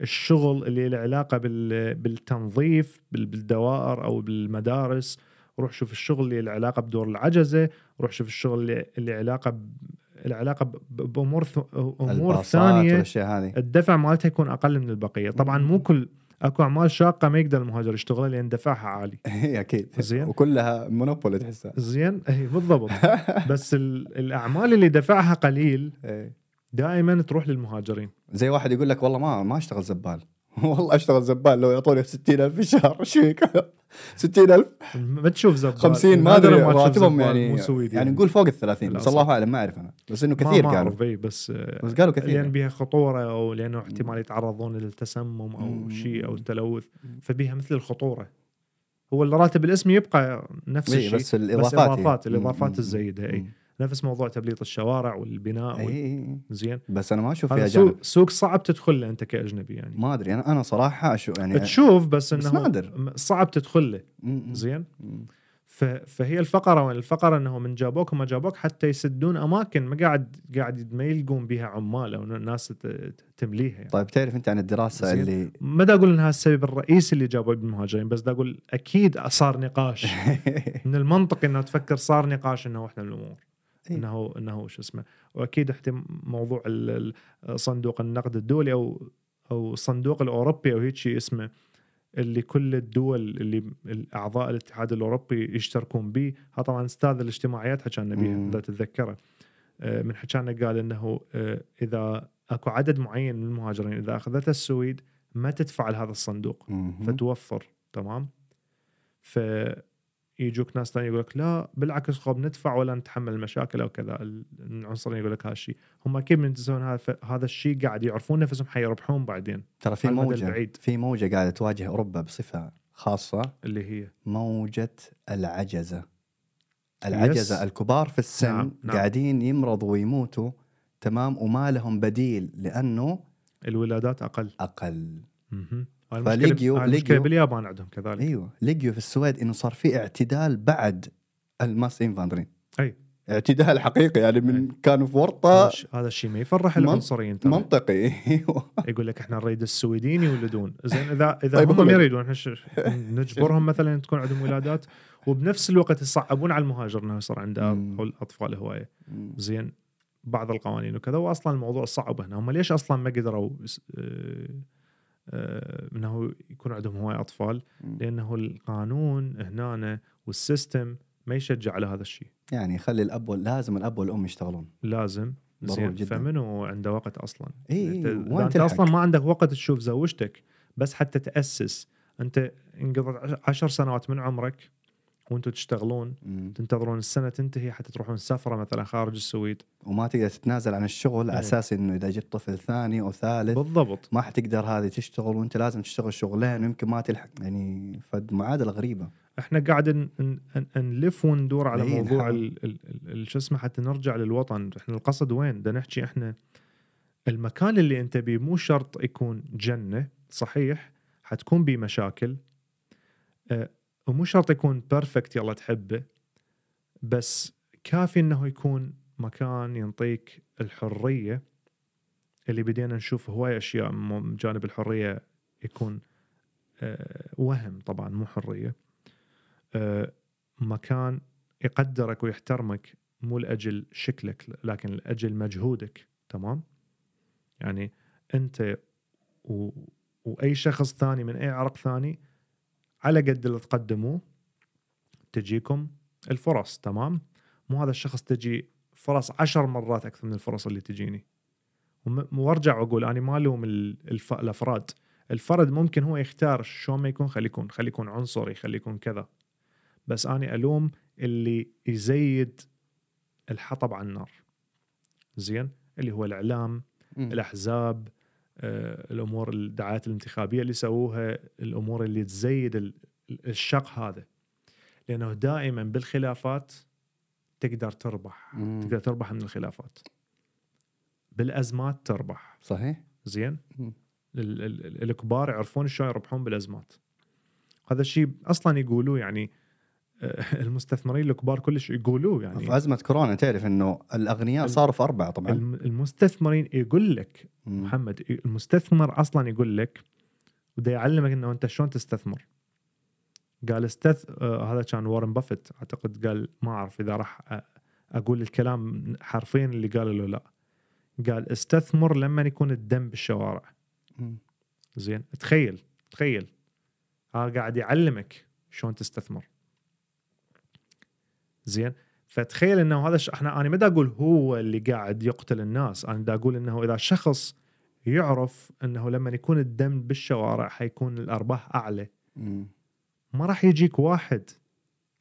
الشغل اللي له علاقة بال- بالتنظيف بال- بالدوائر أو بالمدارس. روح شوف الشغل اللي له علاقة بدور العجزة. روح شوف الشغل اللي اللي علاقة. العلاقة بأمور. أمور ثانية والأشياء هذه. الدفع مالتها يكون أقل من البقية. طبعا مو كل أكو أعمال شاقة ما يقدر المهاجر يشتغلها لأن دفعها عالي. هي أكيد. زين. وكلها مونوبولي تحسها. زين. إي بالضبط. بس ال... الأعمال اللي دفعها قليل. دائما تروح للمهاجرين. زي واحد يقول لك والله ما ما أشتغل زبال. والله أشتغل زبال لو يعطوني 60000 في الشهر إيش فيك 60000 ما تشوف زبال. 50 ما أدري راتبهم يعني سويدي يعني. نقول فوق ال 30 لا بس. الله أعلم ما أعرف أنا. بس إنه كثير ما قالوا. أعرف إي، بس بس قالوا كثير. لأن يعني. بيها خطورة أو لأنه احتمال يتعرضون للتسمم أو. شيء أو التلوث فبيها مثل الخطورة. هو الراتب الاسمي يبقى نفس إيه، الشيء بس الإضافات مم، الإضافات مم، الزايدة اي. نفس موضوع تبليط الشوارع والبناء وال... إي. زين بس أنا ما أشوف فيها سوق سوق صعب تدخل له أنت كأجنبي يعني ما أدري أنا أنا صراحة أشوف يعني تشوف بس بس إنه نادر. م- صعب تدخل له زين. ف... فهي الفقرة الفقرة إنه من جابوك هم جابوك حتى يسدون أماكن ما قاعد قاعد ما يلقون بها عمال أو ت- تمليها يعني. طيب تعرف أنت عن الدراسة زين. اللي ما دا أقول إنها السبب الرئيسي اللي جابوا بالمهاجرين بس دا أقول أكيد صار نقاش من المنطقي إنه تفكر صار نقاش إنه إحنا الأمور إيه. إنه إنه شو اسمه وأكيد احتم موضوع صندوق النقد الدولي أو أو الصندوق الأوروبي أو هيك شيء اسمه اللي كل الدول اللي الأعضاء الاتحاد الأوروبي يشتركون به هذا طبعا أستاذ الاجتماعيات حكانا بيها مم. إذا تتذكره آه، من حكانا قال إنه آه، إذا أكو عدد معين من المهاجرين إذا اخذتها السويد ما تدفع لهذا الصندوق مهم. فتوفر تمام فيجوك ناس ثانية يقول لك لا بالعكس خب ندفع ولا نتحمل المشاكل أو كذا العنصرين يقول لك هذا الشيء هم أكيد من هذا هذا الشيء قاعد يعرفون نفسهم حيربحون بعدين ترى في موجة البعيد. في موجة قاعدة تواجه أوروبا بصفة خاصة اللي هي موجة العجزة العجزة yes. الكبار في السن نعم، نعم. قاعدين يمرضوا ويموتوا تمام وما لهم بديل لأنه الولادات أقل أقل. المشكلة لقيوا- باليابان عندهم كذلك أيوه. لقيوا في السويد إنه صار في اعتدال بعد ال massinvandring أي. اعتدال حقيقي يعني من أي. كانوا في ورطة. هذا الشيء ما يفرح العنصريين ترى. منطقي أيوه. يقول لك إحنا نريد السويدين يولدون. زين اذا إذا طيب هم ما يريدون إحنا نجبرهم مثلا تكون عندهم ولادات وبنفس الوقت يصعبون على المهاجر إنه يصير عنده الأطفال هواية. زين بعض القوانين وكذا واصلا الموضوع صعب هنا. هم ليش أصلا ما قدروا آه، إنه يكون عندهم هواي أطفال. لأنه القانون هنا وال system ما يشجع على هذا الشيء. يعني خلي الأب وال- لازم الأب والأم يشتغلون. لازم. زين. جدا. فمنو عنده وقت أصلا؟ إي انت, أنت؟ أصلا ما عندك وقت تشوف زوجتك بس حتى تأسس أنت انقضت عشر سنوات من عمرك وأنتم تشتغلون مم. تنتظرون السنة تنتهي حتى تروحون سفرة مثلا خارج السويد. وما تقدر تتنازل عن الشغل على إيه. أساس إنه إذا جت طفل ثاني أو ثالث بالضبط. ما حتقدر هذه تشتغل وأنت لازم تشتغل شغلين ويمكن ما تلحق يعني فمعادله غريبة. إحنا قاعد نلف وندور على إيه، موضوع شو اسمه حتى نرجع للوطن. إحنا القصد وين؟ بدنا نحكي إحنا المكان اللي أنت بيه مو شرط يكون جنة صحيح؟ حتكون بيه مشاكل. أه ومو شرط يكون perfect يلا تحبه بس كافي إنه يكون مكان ينطيك الحرية. اللي بدينا نشوف هواي أشياء من جانب الحرية يكون أه وهم طبعا مو حرية. أه مكان يقدرك ويحترمك مو لأجل شكلك لكن لأجل مجهودك تمام؟ يعني أنت و... وأي شخص ثاني من أي عرق ثاني على قد اللي تقدموه تجيكم الفرص تمام؟ مو هذا الشخص تجي فرص عشر مرات أكثر من الفرص اللي تجيني. وارجع وأقول أنا ما ألوم ال- الف... الأفراد. الفرد ممكن هو يختار شلون ما يكون خلي يكون خلي يكون عنصري خلي يكون كذا. بس أنا ألوم اللي يزيد الحطب على النار. زين؟ اللي هو الإعلام مم. الأحزاب الأمور الدعايات الانتخابية اللي سووها الأمور اللي تزيد ال- الشق هذا. لأنه دائما بالخلافات تقدر تربح. مم. تقدر تربح من الخلافات. بالأزمات تربح. صحيح. زين؟ مم. ال- ال- ال- الكبار يعرفون شلون يربحون بالأزمات. هذا الشيء أصلا يقولوه يعني آه، المستثمرين الكبار كلش يقولوه يعني في أزمة كورونا تعرف إنه الأغنياء ال- صاروا في أربعة طبعا. الم- المستثمرين يقول لك مم. محمد المستثمر أصلا يقول لك بده يعلمك إنه أنت شلون تستثمر. قال استث آه هذا كان وارن بافيت. أعتقد قال ما أعرف إذا راح أقول الكلام حرفيا اللي قاله له لا. قال استثمر لما يكون الدم بالشوارع. مم. زين تخيل تخيل. ها قاعد يعلمك شلون تستثمر. زين فتخيل إنه هذا ش... إحنا أنا ما دا أقول هو اللي قاعد يقتل الناس أنا دا أقول إنه إذا شخص يعرف إنه لما يكون الدم بالشوارع حيكون الأرباح أعلى مم. ما راح يجيك واحد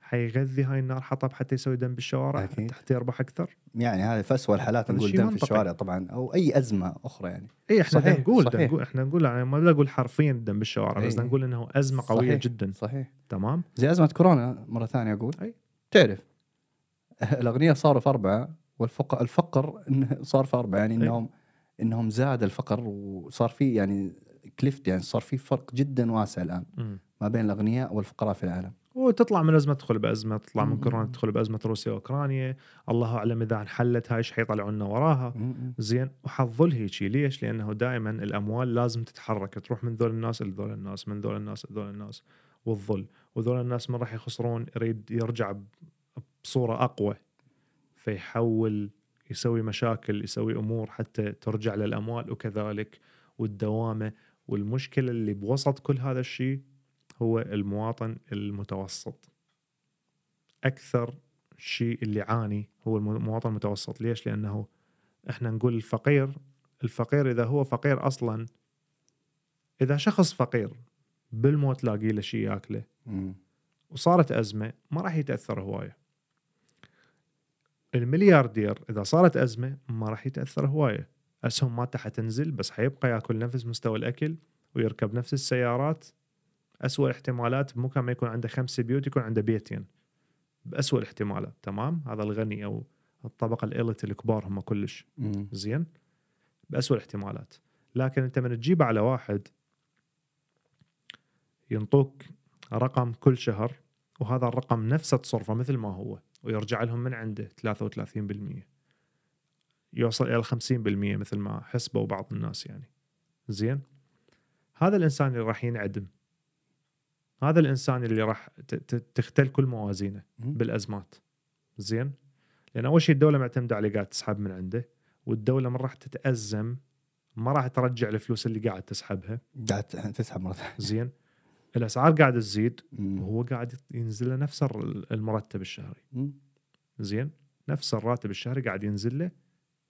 حيغذي هاي النار حطب حتى يسوي دم بالشوارع أكيد. حتى يربح أكثر يعني هذه في اسوء الحالات نقول دم في. الشوارع طبعا أو أي أزمة أخرى يعني اي إحنا صحيح، نقول صحيح. نقول إحنا نقول يعني ما أقول حرفيا الدم بالشوارع بس إي. دا نقول إنه أزمة قوية صحيح. جدا صحيح تمام زي أزمة كورونا مرة ثانية أقول أي. تعرف الاغنياء صاروا في أربعة والفقر الفقر إنه صار في أربعة يعني أي. إنهم إنهم زاد الفقر وصار في يعني klyfta يعني صار في فرق جدا واسع الآن. ما بين الأغنياء والفقراء في العالم وتطلع من أزمة تدخل بأزمة تطلع من. كورونا تدخل بأزمة روسيا وأوكرانيا الله أعلم إذا انحلت هاي إيش حيطلعوا لنا وراها. زين وحظل هيجي ليش؟ لأنه دائما الأموال لازم تتحرك تروح من ذول الناس لذول الناس من ذول الناس لذول الناس والظل وذول الناس من راح يخسرون يريد يرجع بصورة أقوى فيحول يسوي مشاكل يسوي أمور حتى ترجع للأموال وكذلك والدوامة. والمشكلة اللي بوسط كل هذا الشيء هو المواطن المتوسط. أكثر شيء اللي عاني هو الم- المواطن المتوسط. ليش؟ لأنه إحنا نقول الفقير الفقير إذا هو فقير أصلا إذا شخص فقير بالموت لاقي له شيء ياكله. وصارت أزمة ما راح يتأثر هواية. الملياردير إذا صارت أزمة ما راح يتأثر هواية. أسهم مالته حتنزل بس حيبقى يأكل نفس مستوى الأكل ويركب نفس السيارات. أسوأ الاحتمالات مو كان ما يكون عنده خمس بيوت يكون عنده بيتين. بأسوأ الاحتمالات تمام؟ هذا الغني أو الطبقة الاليت الكبار هم كلش. زين؟ بأسوأ الاحتمالات. لكن أنت من تجيب على واحد ينطوك رقم كل شهر وهذا الرقم نفسه تصرفه مثل ما هو. ويرجع لهم من عنده 33% يوصل إلى 50% مثل ما حسبوا بعض الناس يعني. زين؟ هذا الإنسان اللي راح ينعدم. هذا الإنسان اللي راح تختل كل موازينه. بالأزمات. زين؟ لأن أول شيء الدولة معتمدة عليه قاعد تسحب من عنده والدولة من راح تتأزم ما راح ترجع الفلوس اللي قاعد تسحبها. قاعد تسحب ثانية. زين؟ الأسعار قاعدة تزيد. وهو قاعد ينزل له نفس المرتب الشهري. زين؟ نفس الراتب الشهري قاعد ينزل له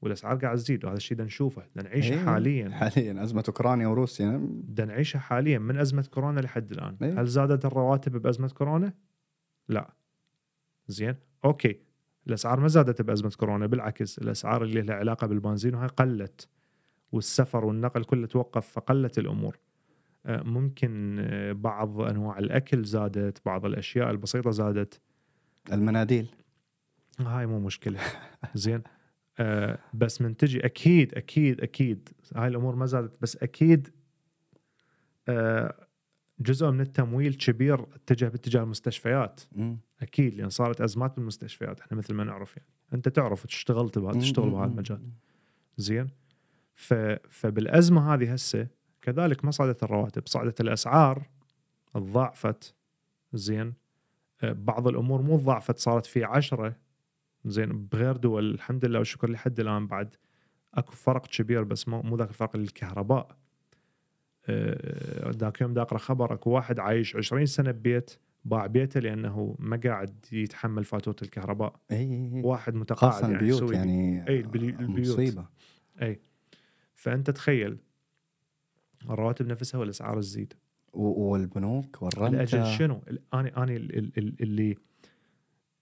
والأسعار قاعد تزيد وهذا الشيء نشوفه. نعيشه إيه، حاليا. حاليا أزمة أوكرانيا وروسيا. نعيشه حاليا من أزمة كورونا لحد الآن. إيه. هل زادت الرواتب بأزمة كورونا؟ لا. زين؟ أوكي. الأسعار ما زادت بأزمة كورونا بالعكس الأسعار اللي لها علاقة بالبنزين وهاي قلت والسفر والنقل كله توقف فقلت الأمور. ممكن آه، بعض أنواع الأكل زادت بعض الأشياء البسيطة زادت. المناديل. هاي مو مشكلة. زين. آه بس من تجي أكيد أكيد أكيد هاي الأمور ما زادت بس أكيد آه جزء من التمويل كبير اتجه باتجاه المستشفيات. مم. أكيد لأن صارت أزمات بالمستشفيات إحنا مثل ما نعرف يعني. أنت تعرف اشتغلت بهذا تشتغل. بهذا المجال. زين. فبالأزمة هذه هسه كذلك ما صعدت الرواتب صعدت الأسعار تضاعفت زين. آه، بعض الأمور مو ضعفت صارت في عشرة. زين بغير دول. الحمد لله والشكر لحد الآن بعد أكو فرق كبير بس مو مو ذاك الفرق اللي الكهرباء آه، ذاك يوم دا اقرا خبر أكو واحد عايش 20 سنة ببيت باع بيته لأنه ما قاعد يتحمل فاتورة الكهرباء. إي إي إي. واحد متقاعد يعني البيوت. يعني إي البيوت. مصيبة. إي. فأنت تخيل الرواتب نفسها والأسعار تزيد والبنوك والرنته الأجل شنو؟ أنا أنا ال- ال- ال- اللي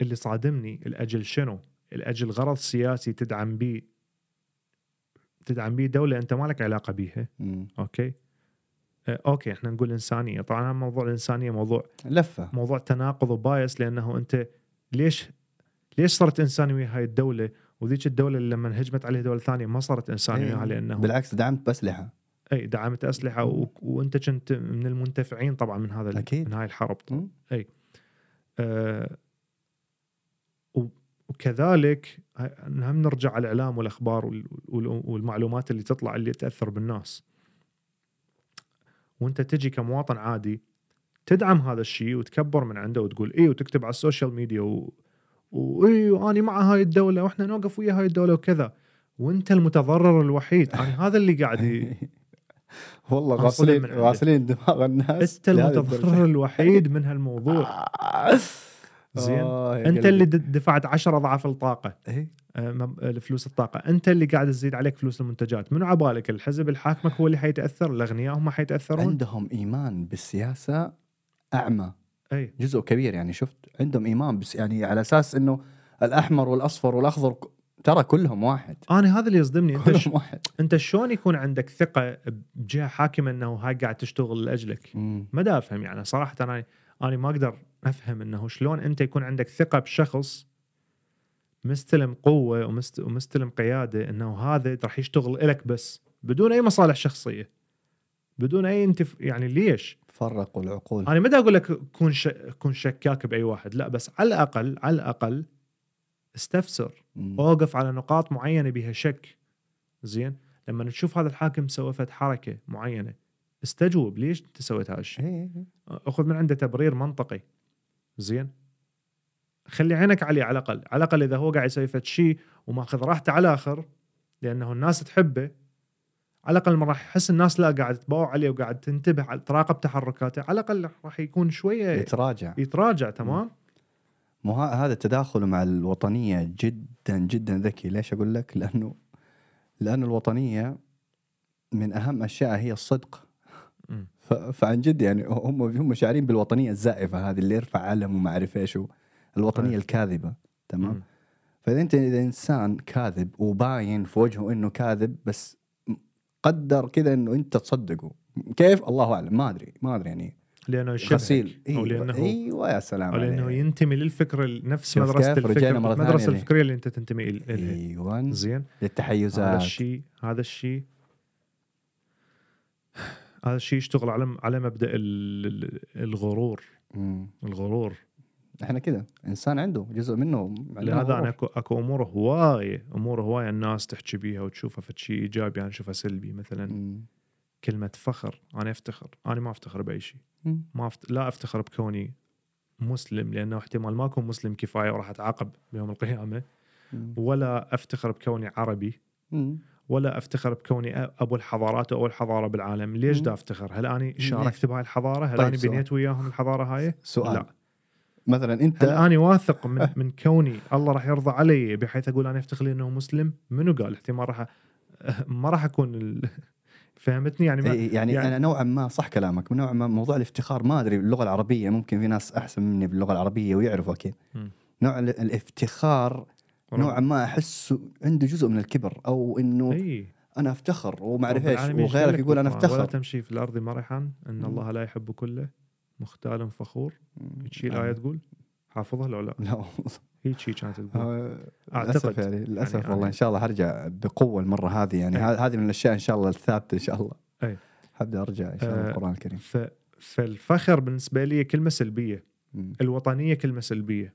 اللي صادمني الأجل شنو؟ الأجل غرض سياسي تدعم به تدعم به دولة أنت ما لك علاقة بيها، مم. أوكي؟ آه، أوكي إحنا نقول إنسانية، طبعا موضوع الإنسانية موضوع لفة موضوع تناقض و bias لأنه أنت ليش ليش صارت إنساني ويا هاي الدولة وذيك الدولة اللي لما هجمت عليها دولة ثانية ما صارت إنساني إيه. وياها لأنه بالعكس دعمت باسلحه إي دعمت أسلحة و... وأنت كنت من المنتفعين طبعا من هذا ال- أكيد. من هاي الحرب. مم. آه و- وكذلك هم نرجع على الإعلام والأخبار وال- وال- والمعلومات اللي تطلع اللي تأثر بالناس. وأنت تجي كمواطن عادي تدعم هذا الشيء وتكبر من عنده وتقول إيه وتكتب على ال social media و... وايه وأنا مع هاي الدولة وإحنا نوقف ويا هاي الدولة وكذا. وأنت المتضرر الوحيد. أنا هذا اللي قاعد والله غاسلين. غاسلين دماغ الناس. أنت المتضرر الوحيد من هالموضوع. زين. آه أنت. اللي دفعت 10 أضعاف الطاقة. إيه. آه، آه، فلوس الطاقة. أنت اللي قاعد تزيد عليك فلوس المنتجات. منو عبالك؟ الحزب الحاكمك هو اللي حيتأثر؟ الأغنياء هم حيتأثرون؟ عندهم إيمان بالسياسة أعمى. أي. جزء كبير يعني. شفت؟ عندهم إيمان بس يعني على أساس إنه الأحمر والأصفر والأخضر ترى كلهم واحد. أنا هذا اللي يصدمني. أنت ش... كلهم واحد. أنت شلون يكون عندك ثقة بجهة حاكمة إنه هاي قاعد تشتغل لأجلك. ما دا أفهم يعني. صراحة أنا أنا ما أقدر أفهم إنه شلون أنت يكون عندك ثقة بشخص مستلم قوة ومست... ومستلم قيادة إنه هذا راح يشتغل لك بس بدون أي مصالح شخصية. بدون أي انتف... يعني ليش؟ فرقوا العقول. أنا ما أقول لك كون ش... كون شكاك بأي واحد لا بس على الاقل على الأقل استفسر. اوقف على نقاط معينة بها شك. زين؟ لما تشوف هذا الحاكم سوى فد حركة معينة استجوب. ليش أنت سويت هذا الشيء؟ إيه. أخذ من عنده تبرير منطقي. زين؟ خلي عينك عليه على الأقل. على الأقل إذا هو قاعد يسوي فد شيء وماخذ راحته على الآخر لأنه الناس تحبه على الأقل ما راح يحس الناس لا قاعد تباوع عليه وقاعد تنتبه تراقب تحركاته. على الأقل راح يكون شوية يتراجع. يتراجع تمام؟ مو هذا التداخل مع الوطنية جدا جدا ذكي. ليش أقول لك؟ لأنه لأن الوطنية من أهم أشياء هي الصدق. فعن جد يعني هم هم شاعرين بالوطنية الزائفة هذه اللي يرفع علم وما أعرف إيش. الوطنية. الكاذبة. تمام. فإذا أنت إذا إنسان كاذب وباين في وجهه إنه كاذب بس قدر كذا إنه أنت تصدقه. كيف؟ الله أعلم. ما أدري ما أدري يعني لأنه يشبهك غسيل أو لأنه إيوه يا سلام أو لأنه عليك. ينتمي للفكره نفس مدرسة؟ الفكر المدرسة. الفكرية اللي أنت تنتمي إلها أيوه زين هذا للتحيزات الشيء هذا الشيء هذا الشيء يشتغل على على مبدأ ال- ال- الغرور مم. الغرور إحنا كذا إنسان عنده جزء منه لهذا. أنا أكو أكو امور هوايه امور هوايه الناس تحكي بيها وتشوفها في شيء إيجابي أنا أشوفها سلبي مثلا مم. كلمة فخر أنا أفتخر أنا ما أفتخر بأي شيء. ما أفت... لا أفتخر بكوني مسلم لأنه احتمال ما أكون مسلم كفاية وراح أتعاقب بيوم القيامة. مم. ولا أفتخر بكوني عربي. مم. ولا أفتخر بكوني أبو الحضارات أو اول حضاره بالعالم. ليش. دا أفتخر؟ هل أني ليش؟ شاركت بهاي الحضارة؟ هل طيب أني سؤال. بنيت وياهم الحضارة هاي؟ سؤال. لا. مثلا أنت هل أني واثق من من كوني الله راح يرضى علي بحيث أقول أنا أفتخر انه مسلم؟ منو قال؟ احتمال راح ما راح أكون ال... فهمتني؟ يعني ما يعني, يعني- أنا نوعا ما صح كلامك نوعا ما موضوع الافتخار ما أدري باللغة العربية ممكن في ناس أحسن مني باللغة العربية ويعرفوا أكيد. نوع ال- الافتخار نوعا ما احس عنده جزء من الكبر أو إنه إي. أنا أفتخر وما أعرف إيش وغيرك يقول أنا بالقرآن؟ ولا أفتخر. تمشي في الأرض مرحا إن. الله لا يحب كله مختال فخور. آه. الايه تقول حافظها لو لا؟ لا هيك هي كانت تقول. آه، أعتقد. للأسف يعني للأسف يعني والله. إن شاء الله هرجع بقوة المرة هذه يعني. أي. ه- هذه من الأشياء إن شاء الله الثابتة إن شاء الله. أي. حبدا أرجع إن شاء الله آه، القرآن الكريم. ف... فالفخر بالنسبة لي كلمة سلبية. مم. الوطنية كلمة سلبية.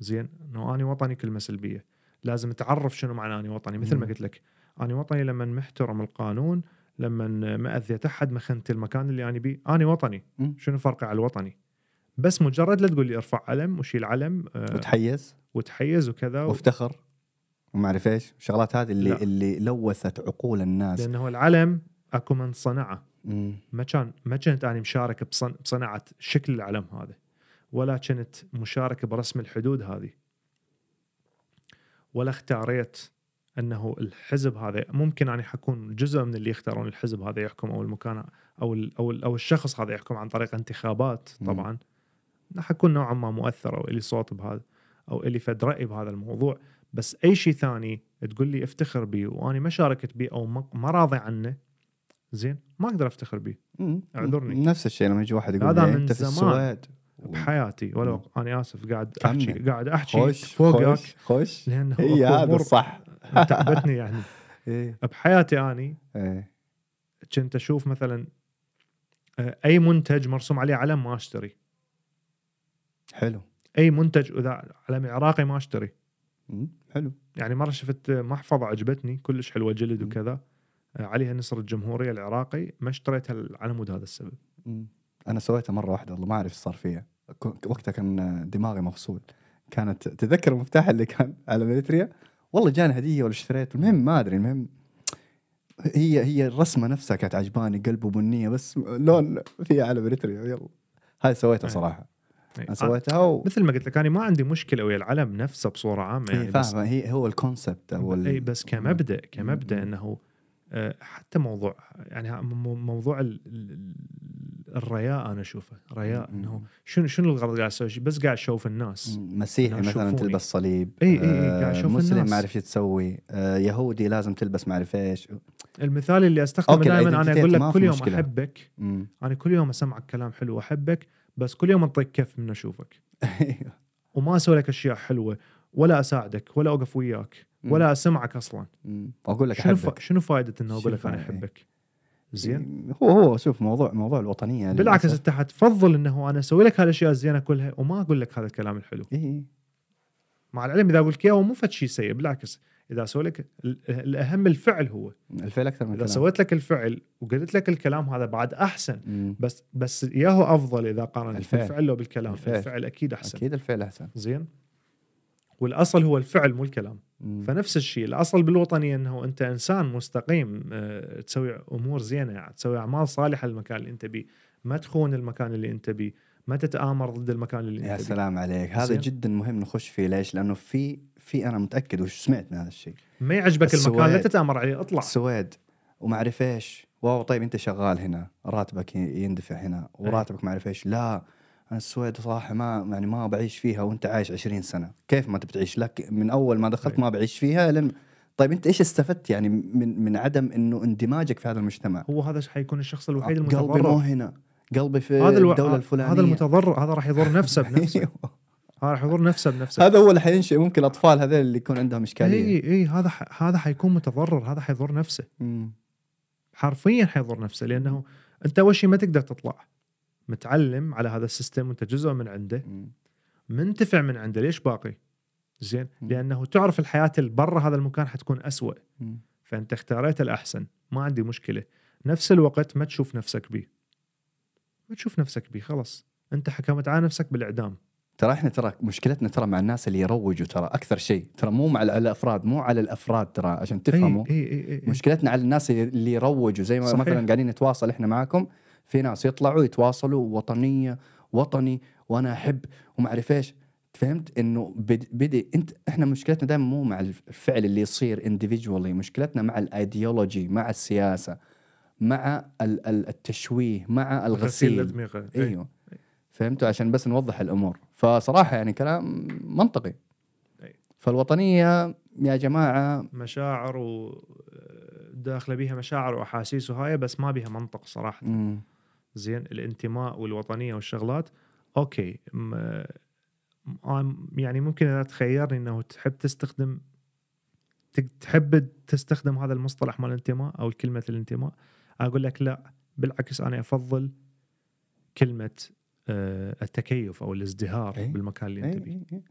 زين؟ إنه أني وطني كلمة سلبية. لازم تعرف شنو معنى أني وطني. مثل ما مم. قلت لك أني وطني لما محترم القانون لما ما أذيت أحد ما خنت المكان اللي أنا بيه. أني وطني. مم. شنو فرقي على الوطني؟ بس مجرد لا تقول لي ارفع علم وشيل علم آه وتحيز وتحيز وكذا. وافتخر وما أعرف إيش الشغلات هذه اللي لا. اللي لوثت عقول الناس لأنه العلم أكو من صنعه مم. ما كان ما كنت أنا مشارك بصن... بصناعة شكل العلم هذا ولا كنت مشارك برسم الحدود هذه ولا اختاريت أنه الحزب هذا ممكن اني حكون جزء من اللي يختارون الحزب هذا يحكم أو المكان أو ال أو, ال أو الشخص هذا يحكم عن طريق انتخابات مم. طبعا حكون نوعا ما مؤثر أو إلي صوت بهذا أو إلي فد رأي بهذا الموضوع بس أي شيء ثاني تقول لي افتخر بيه وأنا ما شاركت بيه أو ما راضي عنه زين ما أقدر أفتخر بيه مم. اعذرني. نفس الشيء لما يجي واحد يقول هذا لي من أنت في زمان. السويد بحياتي ولو مم. أنا آسف قاعد. أحكي قاعد أحكي خوش فوقك خوش خوش لأنه هي هذا الصح تعبتني يعني إيه بحياتي أني إيه كنت أشوف مثلا آه، أي منتج مرسوم عليه علم ما أشتري حلو. أي منتج إذا علم عراقي ما أشتري. حلو. يعني مرة شفت محفظة عجبتني كلش حلوة جلد. وكذا. عليها نصر الجمهورية العراقي ما اشتريتها على مود هذا السبب. مم. أنا سويتها مرة واحدة والله ما أعرف إيش صار فيها. وقتها كان دماغي مغسول. كانت تذكر المفتاح اللي كان علم إريتريا والله جاني هدية ولا اشتريت المهم ما أدري المهم هي هي الرسمة نفسها كانت عجباني قلبه بنيه بس لون فيها علم إريتريا يلا. هاي سويتها. صراحة. يعني أنا سويتها و... مثل ما قلت لك أنا ما عندي مشكلة ويا العلم نفسه بصورة عامة يعني هي بس هي هو ال concept أو اي بس كمبدأ كمبدأ. إنه آه، حتى موضوع يعني موضوع ال- ال- الرياء أنا أشوفه رياء. إنه شنو شنو الغرض قاعد أسوي شيء؟ بس قاعد أشوف الناس مسيحي مثلا. تلبس صليب إي إي إي، قاعد آه، أشوف مسلم الناس. ما اعرف شو تسوي آه، يهودي لازم تلبس ما اعرف إيش المثال اللي أستخدمه دائما أنا أقول لك كل يوم مشكلة. أحبك مم. أنا كل يوم أسمعك كلام حلو احبك بس كل يوم أنطيك كف من أشوفك وما أسوي لك أشياء حلوة ولا أساعدك ولا أوقف وياك ولا أسمعك أصلا مم. وأقول لك شنو أحبك. شنو فائده إنه أقول لك أنا فايدة؟ أحبك زين هو هو شوف موضوع موضوع الوطنية بالعكس. أنت حتفضل إنه أنا أسوي لك هالأشياء الزينة كلها وما أقول لك هذا الكلام الحلو إي. مع العلم إذا أقول لك اياه هو مو فد شيء سيء بالعكس إذا أسوي لك ال- الأهم الفعل هو الفعل أكثر من إذا الكلام سويت لك الفعل وقلت لك الكلام هذا بعد أحسن مم. بس بس ياهو أفضل إذا قارنت الفعل. بالفعل لو بالكلام الفعل. الفعل, أكيد أحسن أكيد الفعل أحسن زين والأصل هو الفعل مو الكلام مم. فنفس الشيء الأصل بالوطنية إنه أنت إنسان مستقيم آه، تسوي أمور زينة يعني تسوي أعمال صالحة للمكان اللي أنت بيه ما تخون المكان اللي أنت بيه ما تتآمر ضد المكان اللي يا انت بيه سلام عليك هذا. جدا مهم نخش فيه ليش؟ لأنه في في أنا متأكد وش سمعت من هذا الشيء. ما يعجبك المكان لا. تتآمر عليه اطلع. السويد وما أعرف إيش. واو طيب أنت شغال هنا راتبك يندفع هنا وراتبك ما أعرف إيش. لا أنا السويد صراحة ما يعني ما بعيش فيها وأنت عايش 20 سنة. كيف ما تبي تعيش لك من أول ما دخلت أي. ما بعيش فيها لم. طيب أنت إيش استفدت يعني من من عدم إنه اندماجك في هذا المجتمع؟ هو هذا حيكون الشخص الوحيد قلبي مو المتضرر هنا. قلبي في هذا ألو... الدولة الفلانية. هذا المتضرر هذا راح يضر نفسه بنفسه. أيوه. هذا راح يضر نفسه بنفسه. هذا هو اللي حينشئ ممكن الأطفال هذول اللي يكون عندهم إشكالية. إي إي هذا ح... هذا حيكون متضرر هذا حيضر نفسه. مم. حرفيا حيضر نفسه لأنه أنت أول شيء ما تقدر تطلع. متعلم على هذا ال system وأنت جزء من عنده. مم. منتفع من عنده. ليش باقي؟ زين. مم. لأنه تعرف الحياة اللي برا هذا المكان حتكون أسوأ. مم. فأنت اختاريت الأحسن. ما عندي مشكلة. نفس الوقت ما تشوف نفسك بيه. ما تشوف نفسك بيه خلاص. أنت حكمت على نفسك بالإعدام. ترى إحنا ترى مشكلتنا ترى مع الناس اللي يروجوا ترى أكثر شيء. ترى مو مع ال- الأفراد مو على الأفراد ترى عشان تفهموا. اي اي اي, أي. مشكلتنا على الناس اللي- يروجوا. زي ما صحيح. مثلا قاعدين نتواصل إحنا معاكم في ناس يطلعوا يتواصلوا وطنية وطني وأنا أحب وما أعرف إيش. فهمت؟ إنه بد- بدي أنت إحنا مشكلتنا دائما مو مع الفعل اللي يصير individually مشكلتنا مع الأيديولوجي مع السياسة مع ال- ال- التشويه مع غسيل الغسيل. الأدمغة. إيه. أيوه. فهمتوا؟ عشان بس نوضح الأمور. فصراحة يعني كلام منطقي. فالوطنية يا جماعة مشاعر و داخلة بيها مشاعر وأحاسيس وهاي بس ما بيها منطق صراحة مم. زين الانتماء والوطنية والشغلات أوكي م... يعني ممكن إذا تخيرني إنه تحب تستخدم تحب تستخدم هذا المصطلح مال الانتماء أو كلمة الانتماء أقول لك لا بالعكس أنا أفضل كلمة التكيف أو الازدهار أي. بالمكان اللي أنت بيه أي أي.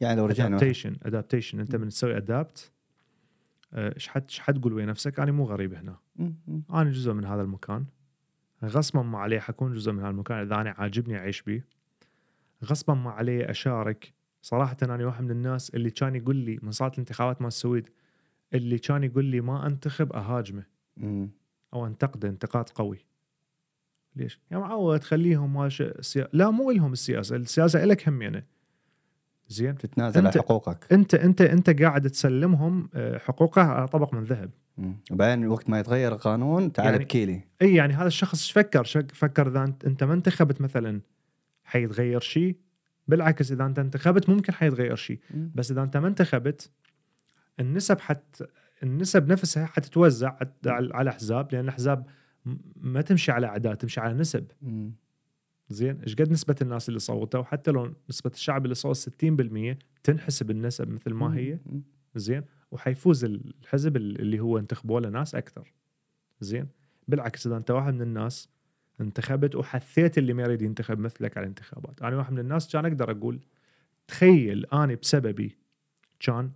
يعني لو رجعنا adaptation adaptation أنت من تسوي adapt إيش حد إيش حتقول ويا نفسك؟ أنا مو غريب هنا. أنا جزء من هذا المكان. غصبا ما عليه حكون جزء من هذا المكان. إذا أنا عاجبني أعيش بيه. غصبا ما عليه أشارك. صراحة أنا واحد من الناس اللي كان يقول لي من صارت الانتخابات مال السويد اللي كان يقول لي ما أنتخب أهاجمه. أو أنتقده انتقاد قوي. ليش؟ يا معود خليهم ما ش... السيا... لا مو لهم السياسة، السياسة لك هم يعني. زين؟ تتنازل عن حقوقك. انت انت أنت قاعد تسلمهم آه، حقوقه على طبق من ذهب. مم. وبعدين وقت ما يتغير القانون تعال يعني- لي. إي يعني هذا الشخص إيش فكر؟ شك فكر إذا انت, ما انتخبت مثلا حيتغير شيء بالعكس إذا أنت انتخبت ممكن حيتغير شيء. بس إذا أنت ما انتخبت النسب حت النسب نفسها حتتوزع على على احزاب لأن الأحزاب ما تمشي على اعداد تمشي على نسب. مم. زين؟ إيش قد نسبة الناس اللي صوتوا حتى لو نسبة الشعب اللي صوت 60% تنحسب النسب مثل ما هي. زين؟ وحيفوز الحزب اللي هو انتخبوا له ناس أكثر. زين؟ بالعكس إذا أنت واحد من الناس انتخبت وحثيت اللي ما يريد ينتخب مثلك على الانتخابات. أنا واحد من الناس كان أقدر أقول تخيل أني بسببي كان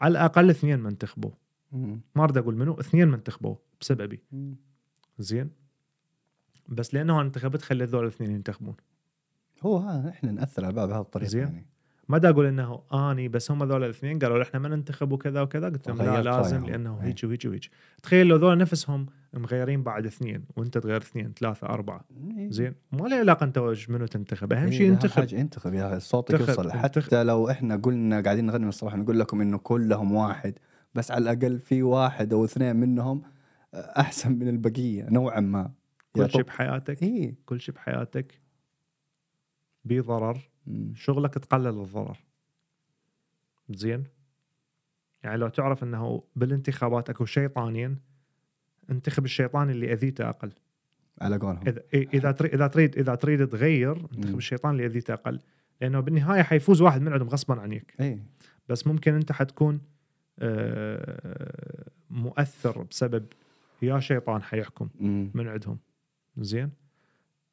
على الأقل اثنين ما انتخبوا. ما أريد أقول منو اثنين ما انتخبوا بسببي. زين بس لأنه انتخبت خلي هذول الاثنين ينتخبون هو ها إحنا نأثر على الباب بهذه الطريقة زين. يعني ما دا أقول إنه آني بس هم ذول الاثنين قالوا إحنا ما ننتخب وكذا وكذا قلت لهم لا لازم رأيهم. لأنه إيه. هيك وهيك وهيك تخيل لو ذول نفسهم مغيرين بعد اثنين وانت تغير اثنين ثلاثة أربعة إيه. زين ما له علاقة أنت منو تنتخب أهم إيه، شيء انتخب حاجة انتخب يا أخي صوتك يوصل انتخب. حتى لو إحنا قلنا قاعدين نغني الصراحه نقول لكم إنه كلهم واحد بس على الأقل في واحد أو اثنين منهم أحسن من البقية نوعا ما. كل شيء بحياتك؟ إي. كل شيء بحياتك بيه ضرر مم. شغلك تقلل الضرر. زين؟ يعني لو تعرف إنه بالانتخابات أكو شيطانين انتخب الشيطان اللي أذيته أقل. على قولهم. إذا إذا تريد إذا تريد إذا تريد تغير انتخب مم. الشيطان اللي يذيته أقل. لأنه بالنهاية حيفوز واحد من عندهم غصبا عنك إي. بس ممكن أنت حتكون آه، مؤثر بسبب يا شيطان حيحكم مم. من عندهم. زين؟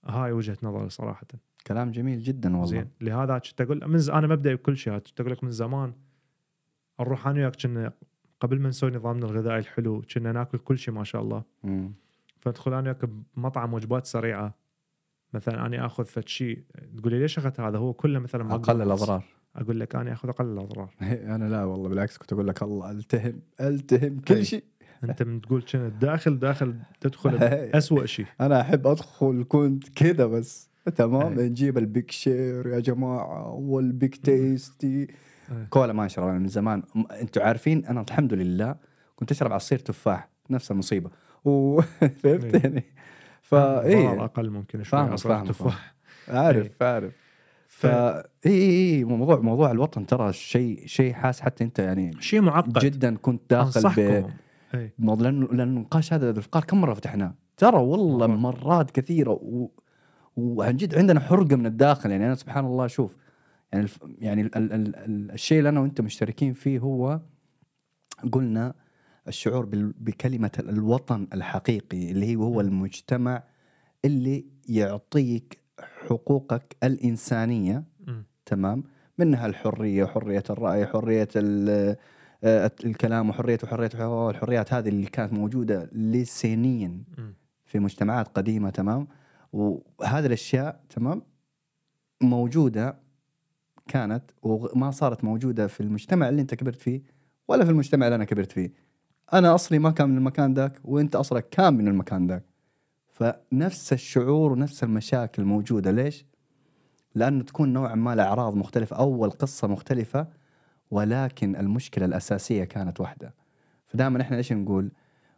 هاي وجهة نظري صراحة. كلام جميل جدا والله. زين. لهذا كنت أقول من ز... أنا مبدأي بكل شيء. كنت أقول لك من زمان نروح أنا وياك كنا قبل ما نسوي نظامنا الغذائي الحلو كنا ناكل كل شيء ما شاء الله. مم. فادخل أنا وياك بمطعم وجبات سريعة. مثلا أنا آخذ فد شيء. تقول لي ليش أخذت هذا؟ هو كله مثلا أقل. الأضرار. أقول لك أنا آخذ أقل الأضرار. أنا لا والله بالعكس كنت أقول لك الله ألتهم ألتهم كل أي. شيء. انت من تقول كنا داخل داخل تدخل بأسوأ شيء. أنا أحب أدخل كنت كذا بس. تمام. نجيب ال Big Share يا جماعة وال Big Tasty. كولا ما اشرب أنا من زمان. م- أنتوا عارفين أنا الحمد لله كنت أشرب عصير تفاح نفس المصيبة. وفهمت. يعني ضرر فاي أقل ممكن شوي عصير تفاح. عارف عارف. فا اي اي اي موضوع موضوع الوطن ترى شيء شيء حساس حتى أنت يعني شيء معقد. جدا كنت داخل موضوع لأنه لأنه النقاش هذا الأفكار كم مرة فتحناه؟ ترى والله مرات. مرات كثيرة و... وعن جد عندنا حرقة من الداخل. يعني أنا سبحان الله شوف يعني الف... يعني ال... ال... ال... ال... الشيء اللي أنا وأنت مشتركين فيه هو قلنا الشعور بال... بكلمة الوطن الحقيقي اللي هو هو المجتمع اللي يعطيك حقوقك الإنسانية. مم. تمام؟ منها الحرية حرية الرأي حرية ال- الكلام وحرية وحرية وحرية- الحريات هذه اللي كانت موجودة لسنين مم. في مجتمعات قديمة تمام؟ وهذه الأشياء تمام؟ موجودة كانت وما صارت موجودة في المجتمع اللي أنت كبرت فيه ولا في المجتمع اللي أنا كبرت فيه. أنا أصلي ما كان من المكان ذاك وأنت أصلك كان من المكان ذاك. فنفس الشعور ونفس المشاكل موجودة. ليش؟ لأنه تكون نوعا ما الأعراض مختلفة أو القصة مختلفة ولكن المشكلة الأساسية كانت واحدة فدائما إحنا إيش نقول؟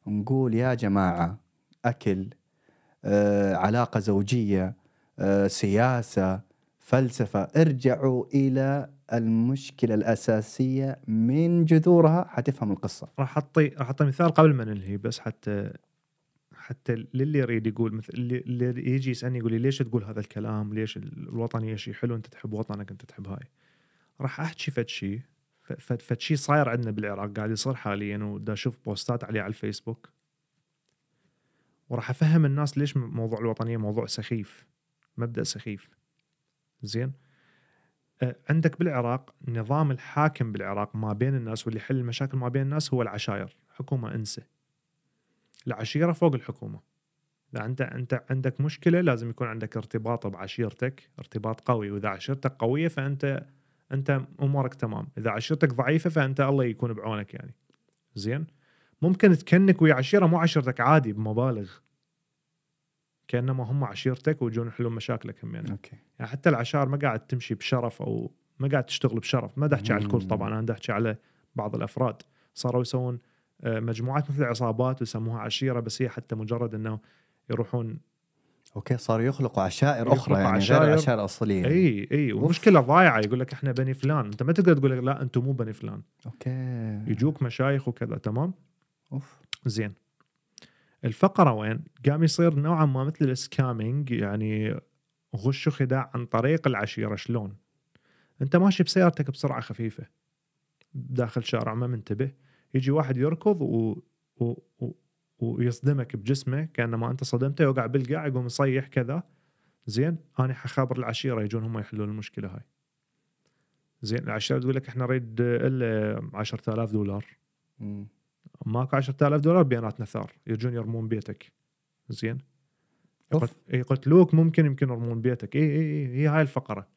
نقول يا جماعة أكل آه، علاقة زوجية آه، سياسة فلسفة ارجعوا إلى المشكلة الأساسية من جذورها حتفهم القصة راح أعطي راح أعطي مثال قبل ما ننهي بس حتى حتى للي يريد يقول مثل اللي, يجي يسألني يقول لي ليش تقول هذا الكلام؟ ليش الوطنية شيء حلو أنت تحب وطنك أنت تحب هاي. راح أحكي فد شيء فد شيء صاير عندنا بالعراق قاعد يصير حاليا ودا أشوف بوستات عليه على الفيسبوك. وراح أفهم الناس ليش موضوع الوطنية موضوع سخيف مبدأ سخيف. زين؟ آه، عندك بالعراق نظام الحاكم بالعراق ما بين الناس واللي يحل المشاكل ما بين الناس هو العشائر. حكومة انسى. العشيرة فوق الحكومة. إذا انت أنت عندك مشكلة لازم يكون عندك ارتباط بعشيرتك ارتباط قوي وإذا عشيرتك قوية فأنت أنت أمورك تمام. إذا عشيرتك ضعيفة فأنت الله يكون بعونك يعني. زين؟ ممكن تكنك ويا عشيرة مو عشيرتك عادي بمبالغ. كانما هم عشيرتك ويجون يحلون مشاكلك هم يعني. أوكي. يعني حتى العشائر ما قاعد تمشي بشرف أو ما قاعد تشتغل بشرف. ما احكي على الكل طبعا أنا احكي على بعض الأفراد. صاروا يسوون آه، مجموعات مثل عصابات ويسموها عشيرة بس هي حتى مجرد إنه يروحون أوكي صاروا يخلقوا عشائر يخلقوا أخرى يعني عشائر. غير العشائر الأصلية. إي إي ومشكلة ضايعة يقول لك إحنا بني فلان. أنت ما تقدر تقول لك لا أنتم مو بني فلان. أوكي. يجوك مشايخ وكذا تمام؟ أوف. زين. الفقرة وين؟ قام يصير نوعا ما مثل السكامينج يعني غش وخداع عن طريق العشيرة. شلون؟ أنت ماشي بسيارتك بسرعة خفيفة داخل شارع ما منتبه. يجي واحد يركض و... و... و... ويصدمك بجسمه كأنما أنت صدمته يوقع بالقاع يقوم يصيح كذا. زين أنا حخابر العشيرة يجون هم يحلون المشكلة هاي. زين العشيرة تقول لك إحنا نريد إلا 10000 دولار. مم. ماكو 10000 دولار بيناتنا ثار يجون يرمون بيتك. زين. يقتلوك ممكن يمكن يرمون بيتك. اي اي اي هي هاي الفقرة.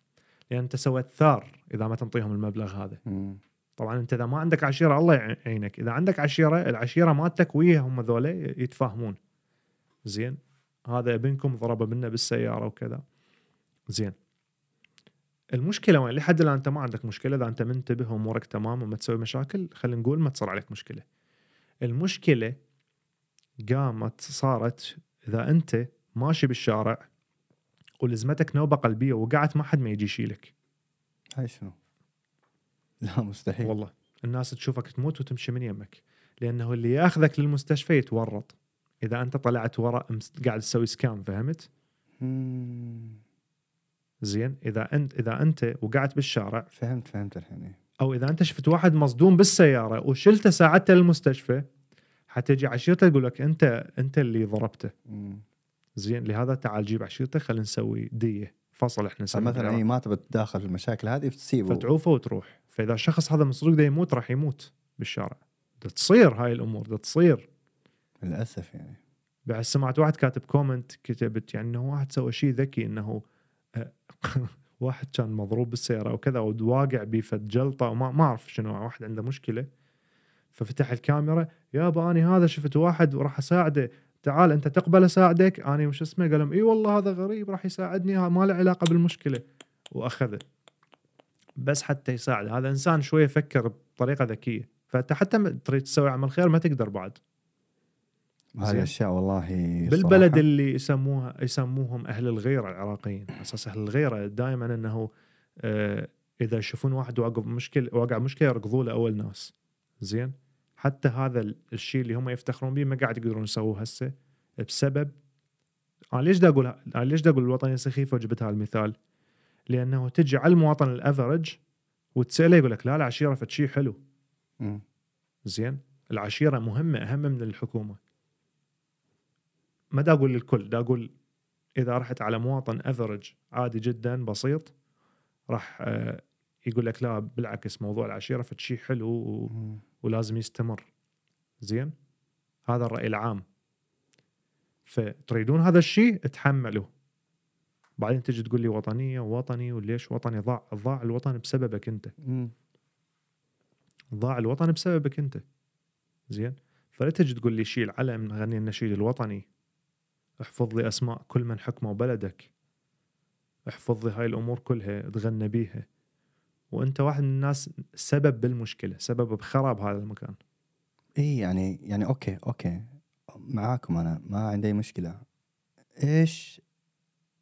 لأن أنت سويت ثار إذا ما تنطيهم المبلغ هذا. مم. طبعا أنت إذا ما عندك عشيرة الله يعينك. إذا عندك عشيرة العشيرة مالتك ويا هم ذولا يتفاهمون. زين. هذا ابنكم ضرب ابننا بالسيارة وكذا. زين. المشكلة وين؟ لحد الآن أنت ما عندك مشكلة. إذا أنت منتبه وأمورك تمام وما تسوي مشاكل خلينا نقول ما تصير عليك مشكلة. المشكلة قامت صارت إذا أنت ماشي بالشارع ولزمتك نوبة قلبية وقعت ما حد ما يجي يشيلك. هاي شنو؟ لا مستحيل. والله. الناس تشوفك تموت وتمشي من يمك لأنه اللي ياخذك للمستشفى يتورط. إذا أنت طلعت ورا قاعد تسوي سكام فهمت. زين. إذا أنت إذا أنت وقعت بالشارع فهمت فهمت الحين إيه. أو إذا أنت شفت واحد مصدوم بالسيارة وشلته ساعدته للمستشفى حتجي عشيرته تقول لك أنت أنت اللي ضربته. زين. لهذا تعال جيب عشيرته خلينا نسوي دية. فصل إحنا نسميه مثلا. هي ما تبي تتداخل في المشاكل هذه فتسيبه. فتعوفه وتروح. فإذا الشخص هذا من صدق ده يموت راح يموت بالشارع. ده تصير هاي الأمور ده تصير. للأسف يعني. بعد سمعت واحد كاتب كومنت كتبت يعني إنه واحد سوى شيء ذكي إنه آه، واحد كان مضروب بالسيارة وكذا وواقع بفد جلطة وما ما أعرف شنو واحد عنده مشكلة. ففتح الكاميرا يابا اني هذا شفت واحد وراح أساعده. تعال أنت تقبل أساعدك؟ اني وش اسمه؟ قال لهم إي والله هذا غريب راح يساعدني ما له علاقة بالمشكلة. وأخذه. بس حتى يساعد. هذا إنسان شوية يفكر بطريقة ذكية. فأنت حتى تريد تسوي عمل خير ما تقدر بعد. هذه. أشياء والله بالبلد صراحة اللي يسموها يسموهم أهل الغيرة العراقيين. أساس أهل الغيرة دائما إنه آه، إذا يشوفون واحد واقع مشكله واقع مشكلة يركضوا له أول ناس. زين؟ حتى هذا ال- الشيء اللي هم يفتخرون به ما قاعد يقدرون يسووه هسه بسبب أنا ليش دا أقول ليش دا أقول الوطنية سخيفة وجبت هذا المثال؟ لأنه تجي على المواطن الأفرج وتسأله يقول لك لا العشيرة فد شيء حلو. زين؟ العشيرة مهمة أهم من الحكومة. ما دا أقول للكل دا أقول إذا رحت على مواطن أفرج عادي جدا بسيط راح آه، يقول لك لا بالعكس موضوع العشيرة فد شيء حلو و-. ولازم يستمر. زين؟ هذا الرأي العام. فتريدون هذا الشيء تحملوا بعدين تجي تقول لي وطنية ووطني وليش وطني؟ ضاع ضاع الوطن بسببك انت. مم. ضاع الوطن بسببك انت. زين؟ فلا تجي تقول لي شيل علم نغني النشيد الوطني. احفظ لي أسماء كل من حكموا بلدك. احفظ لي هاي الأمور كلها تغنى بيها. وأنت واحد من الناس سبب بالمشكلة سبب بخراب هذا المكان. إي يعني يعني أوكي أوكي. معاكم أنا ما عندي مشكلة. إيش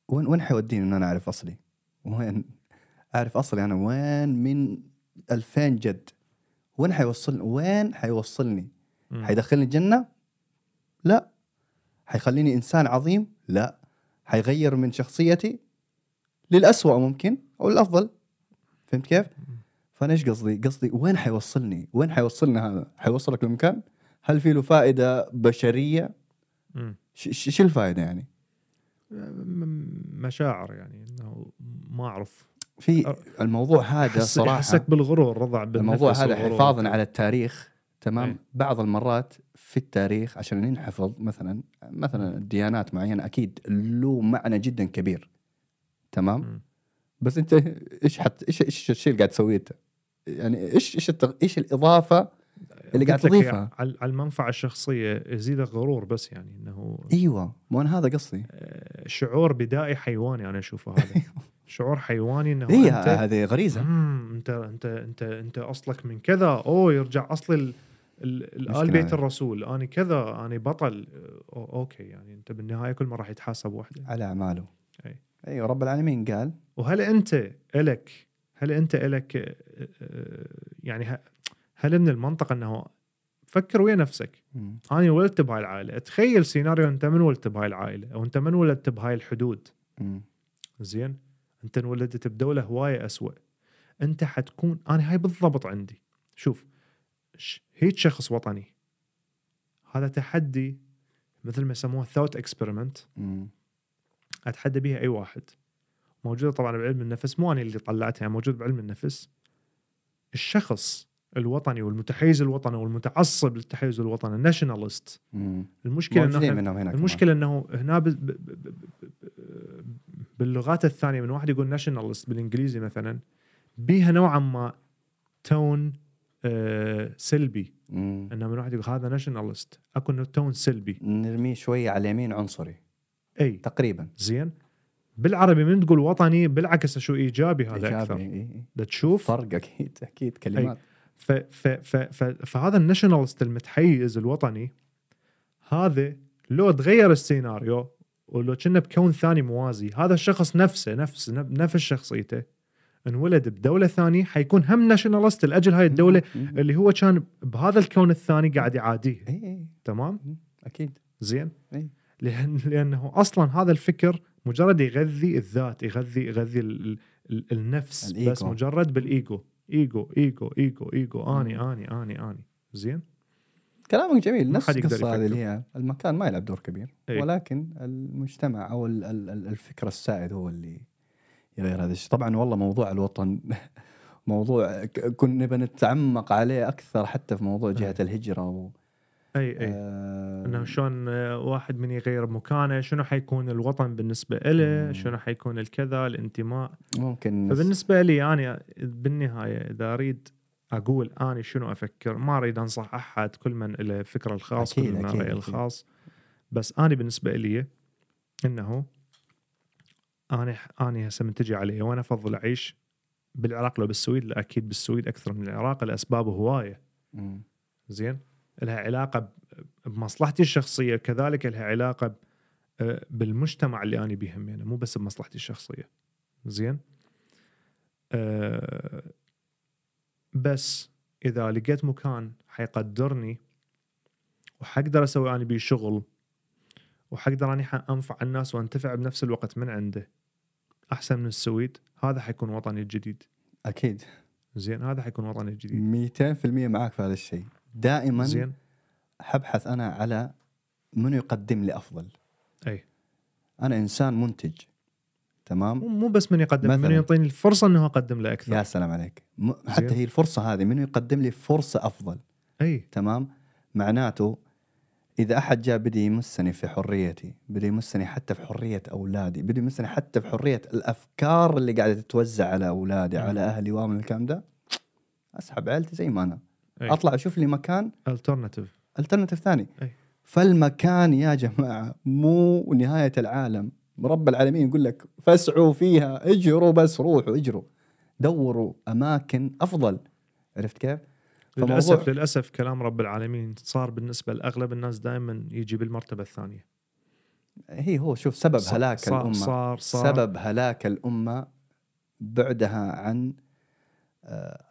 وين وين حيوديني ان أنا أعرف أصلي؟ وين أعرف أصلي أنا وين من 2000 جد؟ وين حيوصلني؟ وين حيوصلني؟ حيدخلني الجنة؟ لا حيخليني إنسان عظيم؟ لا حيغير من شخصيتي للأسوأ ممكن أو الأفضل فهمت كيف؟ فأنا إيش قصدي؟ قصدي وين حيوصلني؟ وين حيوصلني هذا؟ حيوصلك لمكان؟ هل في له فائدة بشرية؟ شو الفائدة يعني؟ م- مشاعر يعني إنه ما أعرف في الموضوع هذا صراحة يحسك بالغرور رضع بالنفس الموضوع هذا. حفاظا على التاريخ تمام أي. بعض المرات في التاريخ عشان ينحفظ مثلا مثلا ديانات معينة أكيد له معنى جدا كبير تمام مم. بس أنت إيش حت إيش إيش الشيء اللي قاعد تسويه أنت؟ يعني إيش إيش التغ... إيش الإضافة اللي قاعد تضيفها؟ على المنفعة الشخصية يزيدك غرور بس يعني إنه أيوه مو أنا هذا قصدي. آه، شعور بدائي حيواني أنا أشوفه هذا. شعور حيواني إنه اي انت هذه غريزة. انت انت انت أنت أصلك من كذا. أوه يرجع أصل ال بيت. الرسول. أنا كذا أنا بطل. أوكي يعني أنت بالنهاية كل ما راح يتحاسب وحدة. على أعماله. أي. أيوه رب العالمين قال. وهل أنت الك هل أنت إلك آه، آه، يعني هل من المنطق إنه فكر ويا نفسك. مم. أنا ولدت بهاي العائلة. تخيل سيناريو أنت من ولدت بهاي العائلة أو أنت من ولدت بهاي الحدود. مم. زين؟ أنت انولدت بدولة هواية أسوأ. أنت حتكون أنا هاي بالضبط عندي. شوف هيك شخص وطني. هذا تحدي مثل ما يسموه thought experiment. أتحدى بيها أي واحد. موجودة طبعا بعلم النفس مو أنا اللي طلعتها موجود بعلم النفس. الشخص الوطني والمتحيز الوطني والمتعصب للتحيز الوطني ال nationalist. المشكلة إنه. المشكلة إنه هنا ب... ب... ب... باللغات الثانية من واحد يقول nationalist بالإنجليزي مثلا بيها نوعا ما tone آه سلبي. مم. إنه من واحد يقول هذا nationalist أكو إنه tone سلبي. نرميه شوية على اليمين عنصري. إي. تقريبا. زين. بالعربي من تقول وطني بالعكس شو إيجابي هذا إيجابي، أكثر. إي- إي. دا تشوف فرق أكيد أكيد كلمات. ف ف ف ف فهذا ال nationalist المتحيز الوطني هذا لو تغير السيناريو ولو كنا بكون ثاني موازي هذا الشخص نفسه نفس نفس شخصيته انولد بدولة ثانية حيكون هم nationalist لأجل هاي الدولة. اللي هو كان بهذا الكون الثاني قاعد يعاديه اي اي تمام أكيد زين إي. لأن لأنه أصلا هذا الفكر مجرد يغذي الذات يغذي يغذي ال ال النفس الإيجو. بس مجرد بالإيجو ايجو ايجو ايجو ايجو اني اني اني اني زين؟ كلامك جميل. نفس القصة هذه. اللي هي. المكان ما يلعب دور كبير. إي. ولكن المجتمع أو ال- ال- ال- الفكر السائد هو اللي يغير هذا الشيء. طبعا والله موضوع الوطن موضوع كنا بنتعمق عليه أكثر حتى في موضوع جهة الهجرة و أي أي آه، إنه شلون آه، واحد من يغير مكانه شنو حيكون الوطن بالنسبة له. شنو حيكون الكذا الانتماء ممكن فبالنسبة لي أنا بالنهاية إذا أريد أقول اني شنو أفكر ما أريد أنصح أحد كل من له فكره الخاص أكيد، كل من رايه. الخاص بس أنا بالنسبة لي إنه أنا أنا هسه من تجي علي وأنا أفضل أعيش بالعراق لو بالسويد لا أكيد بالسويد أكثر من العراق الاسباب هواية. زين لها علاقة بمصلحتي الشخصية كذلك لها علاقة بالمجتمع اللي أنا بيهم يعني مو بس بمصلحتي الشخصية. زين؟ أه بس إذا لقيت مكان حيقدرني وحقدر أسوي اني بيه شغل وحقدر أني انفع الناس وأنتفع بنفس الوقت من عنده أحسن من السويد هذا حيكون وطني الجديد. أكيد. زين؟ هذا حيكون وطني الجديد. 200% معك في هذا الشيء. دائما زين. حبحث أنا على منو يقدم لي أفضل. أي. أنا إنسان منتج. تمام؟ مو بس من يقدم من. يعطيني الفرصة إنه أقدم له أكثر. يا سلام عليك. م- حتى. هي الفرصة هذه منو يقدم لي فرصة أفضل. أي. تمام؟ معناته إذا أحد جاء بدي يمسني في حريتي بدي يمسني حتى في حرية أولادي بدي يمسني حتى في حرية الأفكار اللي قاعدة تتوزع على أولادي مم. على أهلي ومن الكلام ده أسحب عيلتي زي ما أنا. أي. أطلع أشوف لي مكان. alternative alternative ثاني. أي. فالمكان يا جماعة مو نهاية العالم. رب العالمين يقول لك فاسعوا فيها اجروا بس روحوا اجروا. دوروا أماكن أفضل. عرفت كيف؟ للأسف للأسف كلام رب العالمين صار بالنسبة لأغلب الناس دائما يجي بالمرتبة الثانية. هي هو شوف سبب صار- هلاك صار الأمة. صار صار. سبب هلاك الأمة بعدها عن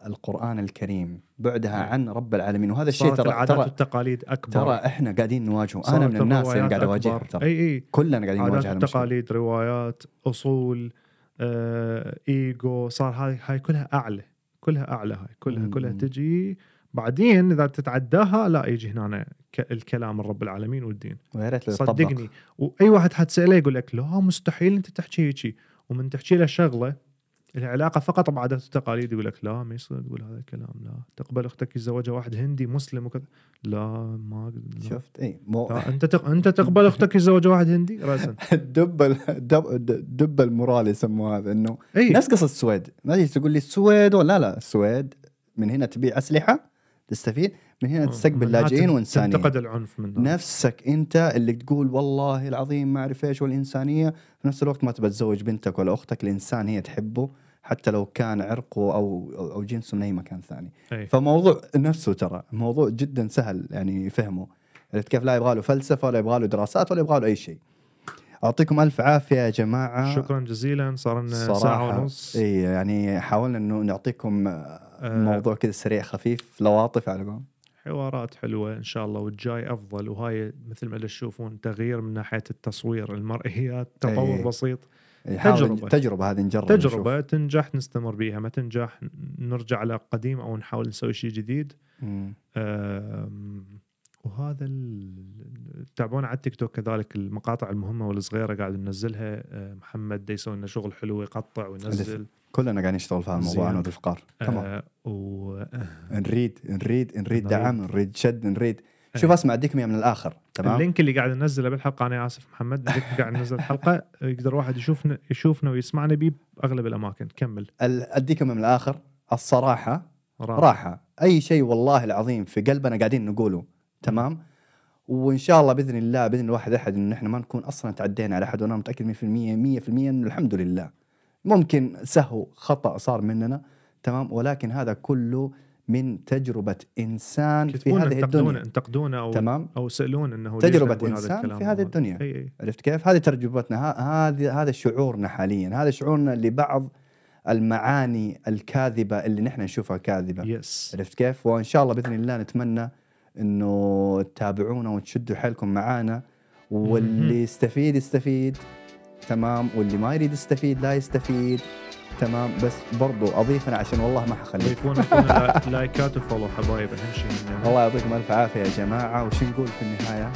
القرآن الكريم بعدها نعم. عن رب العالمين. وهذا الشيء ترى العادات ترى والتقاليد أكبر. ترى إحنا قاعدين نواجهه. أنا من الناس اللي قاعد اواجهها أكبر. ترى. اي أي. كلنا قاعدين نواجه عادات وتقاليد روايات أصول آه، إيجو صار هاي هاي كلها أعلى. كلها أعلى هاي. كلها مم. كلها تجي. بعدين إذا تتعداها لا يجي هنا الكلام من رب العالمين والدين. ويا ريت. صدقني. وأي واحد حتساله يقول لك لا مستحيل أنت تحكي هيجي ومن تحكي له شغلة العلاقة فقط بعادات وتقاليد يقول لك لا ما يصير تقول هذا الكلام لا. تقبل أختك يتزوجها واحد هندي مسلم وكذا. لا ما لا. شفت؟ اي مو لا أنت تق... أنت تقبل أختك يتزوجها واحد هندي؟ راسا. الدب ال- الدب الدب المورال يسموه هذا إنه اي نفس قصة السويد. ما تجي تقول لي السويد ولا لا السويد من هنا تبيع أسلحة تستفيد من هنا تستقبل لاجئين وإنسانية. تنتقد العنف من. نفسك أنت اللي تقول والله العظيم ما أعرف إيش والإنسانية في نفس الوقت ما تبى تزوج بنتك ولا أختك الإنسان هي تحبه. حتى لو كان عرقه أو أو جنسه من أي مكان ثاني. أي. فموضوع نفسه ترى موضوع جدا سهل يعني فهمه عرفت كيف لا يبغى له فلسفة ولا يبغى له دراسات ولا يبغى له أي شيء. أعطيكم ألف عافية يا جماعة. شكرا جزيلا صار لنا ساعة ونص. إي يعني حاولنا إنه نعطيكم آه، موضوع كذا سريع خفيف لواطف على قولهم. حوارات حلوة إن شاء الله والجاي أفضل. وهاي مثل ما تشوفون تغيير من ناحية التصوير المرئيات تطور أي. بسيط. تجربة. تجربة هذه نجرب تجربة تنجح نستمر بيها ما تنجح نرجع على قديم أو نحاول نسوي شيء جديد نشوف. وهذا تابعونا على التيك توك كذلك المقاطع المهمة والصغيرة قاعد ننزلها أه، محمد دا يسوي لنا شغل حلو يقطع وينزل كلنا قاعدين نشتغل في هذا الموضوع. أنا والرفقار تمام أه و نريد نريد نريد. دعم نريد شد نريد شوف إيه. أسمع إياه من الآخر تمام؟ اللينك اللي قاعد ننزله بالحلقة أنا آسف محمد ال link اللي قاعد ننزل الحلقة يقدر واحد يشوفنا يشوفنا ويسمعنا بيه بأغلب الأماكن. كمل. إياه من الآخر الصراحة راح. راحة. أي شيء والله العظيم في قلبنا قاعدين نقوله تمام؟ وإن شاء الله بإذن الله بإذن الواحد أحد انه إحنا ما نكون أصلا تعدينا على أحد وأنا متأكد 100% 100% إنه الحمد لله. ممكن سهو خطأ صار مننا تمام؟ ولكن هذا كله من تجربة إنسان في هذه الدنيا. انتقدونا أو تمام. أو سالونا أنه هذا إنسان الكلام. في هذه. الدنيا. إي إي. عرفت كيف؟ هذه تجربتنا. ه- هذه هذا شعورنا حاليا. هذا شعورنا لبعض المعاني الكاذبة اللي نحن نشوفها كاذبة. يس عرفت كيف؟ وإن شاء الله بإذن الله نتمنى إنه تتابعونا وتشدوا حيلكم معانا. واللي. يستفيد يستفيد. تمام. واللي ما يريد يستفيد لا يستفيد. تمام بس برضو اضيف أنا عشان والله ما حخليك ضيفونا يكون لا- لايكات وفولو حبايب أهم شيء الله يعطيكم ألف عافية يا جماعة وش نقول في النهاية؟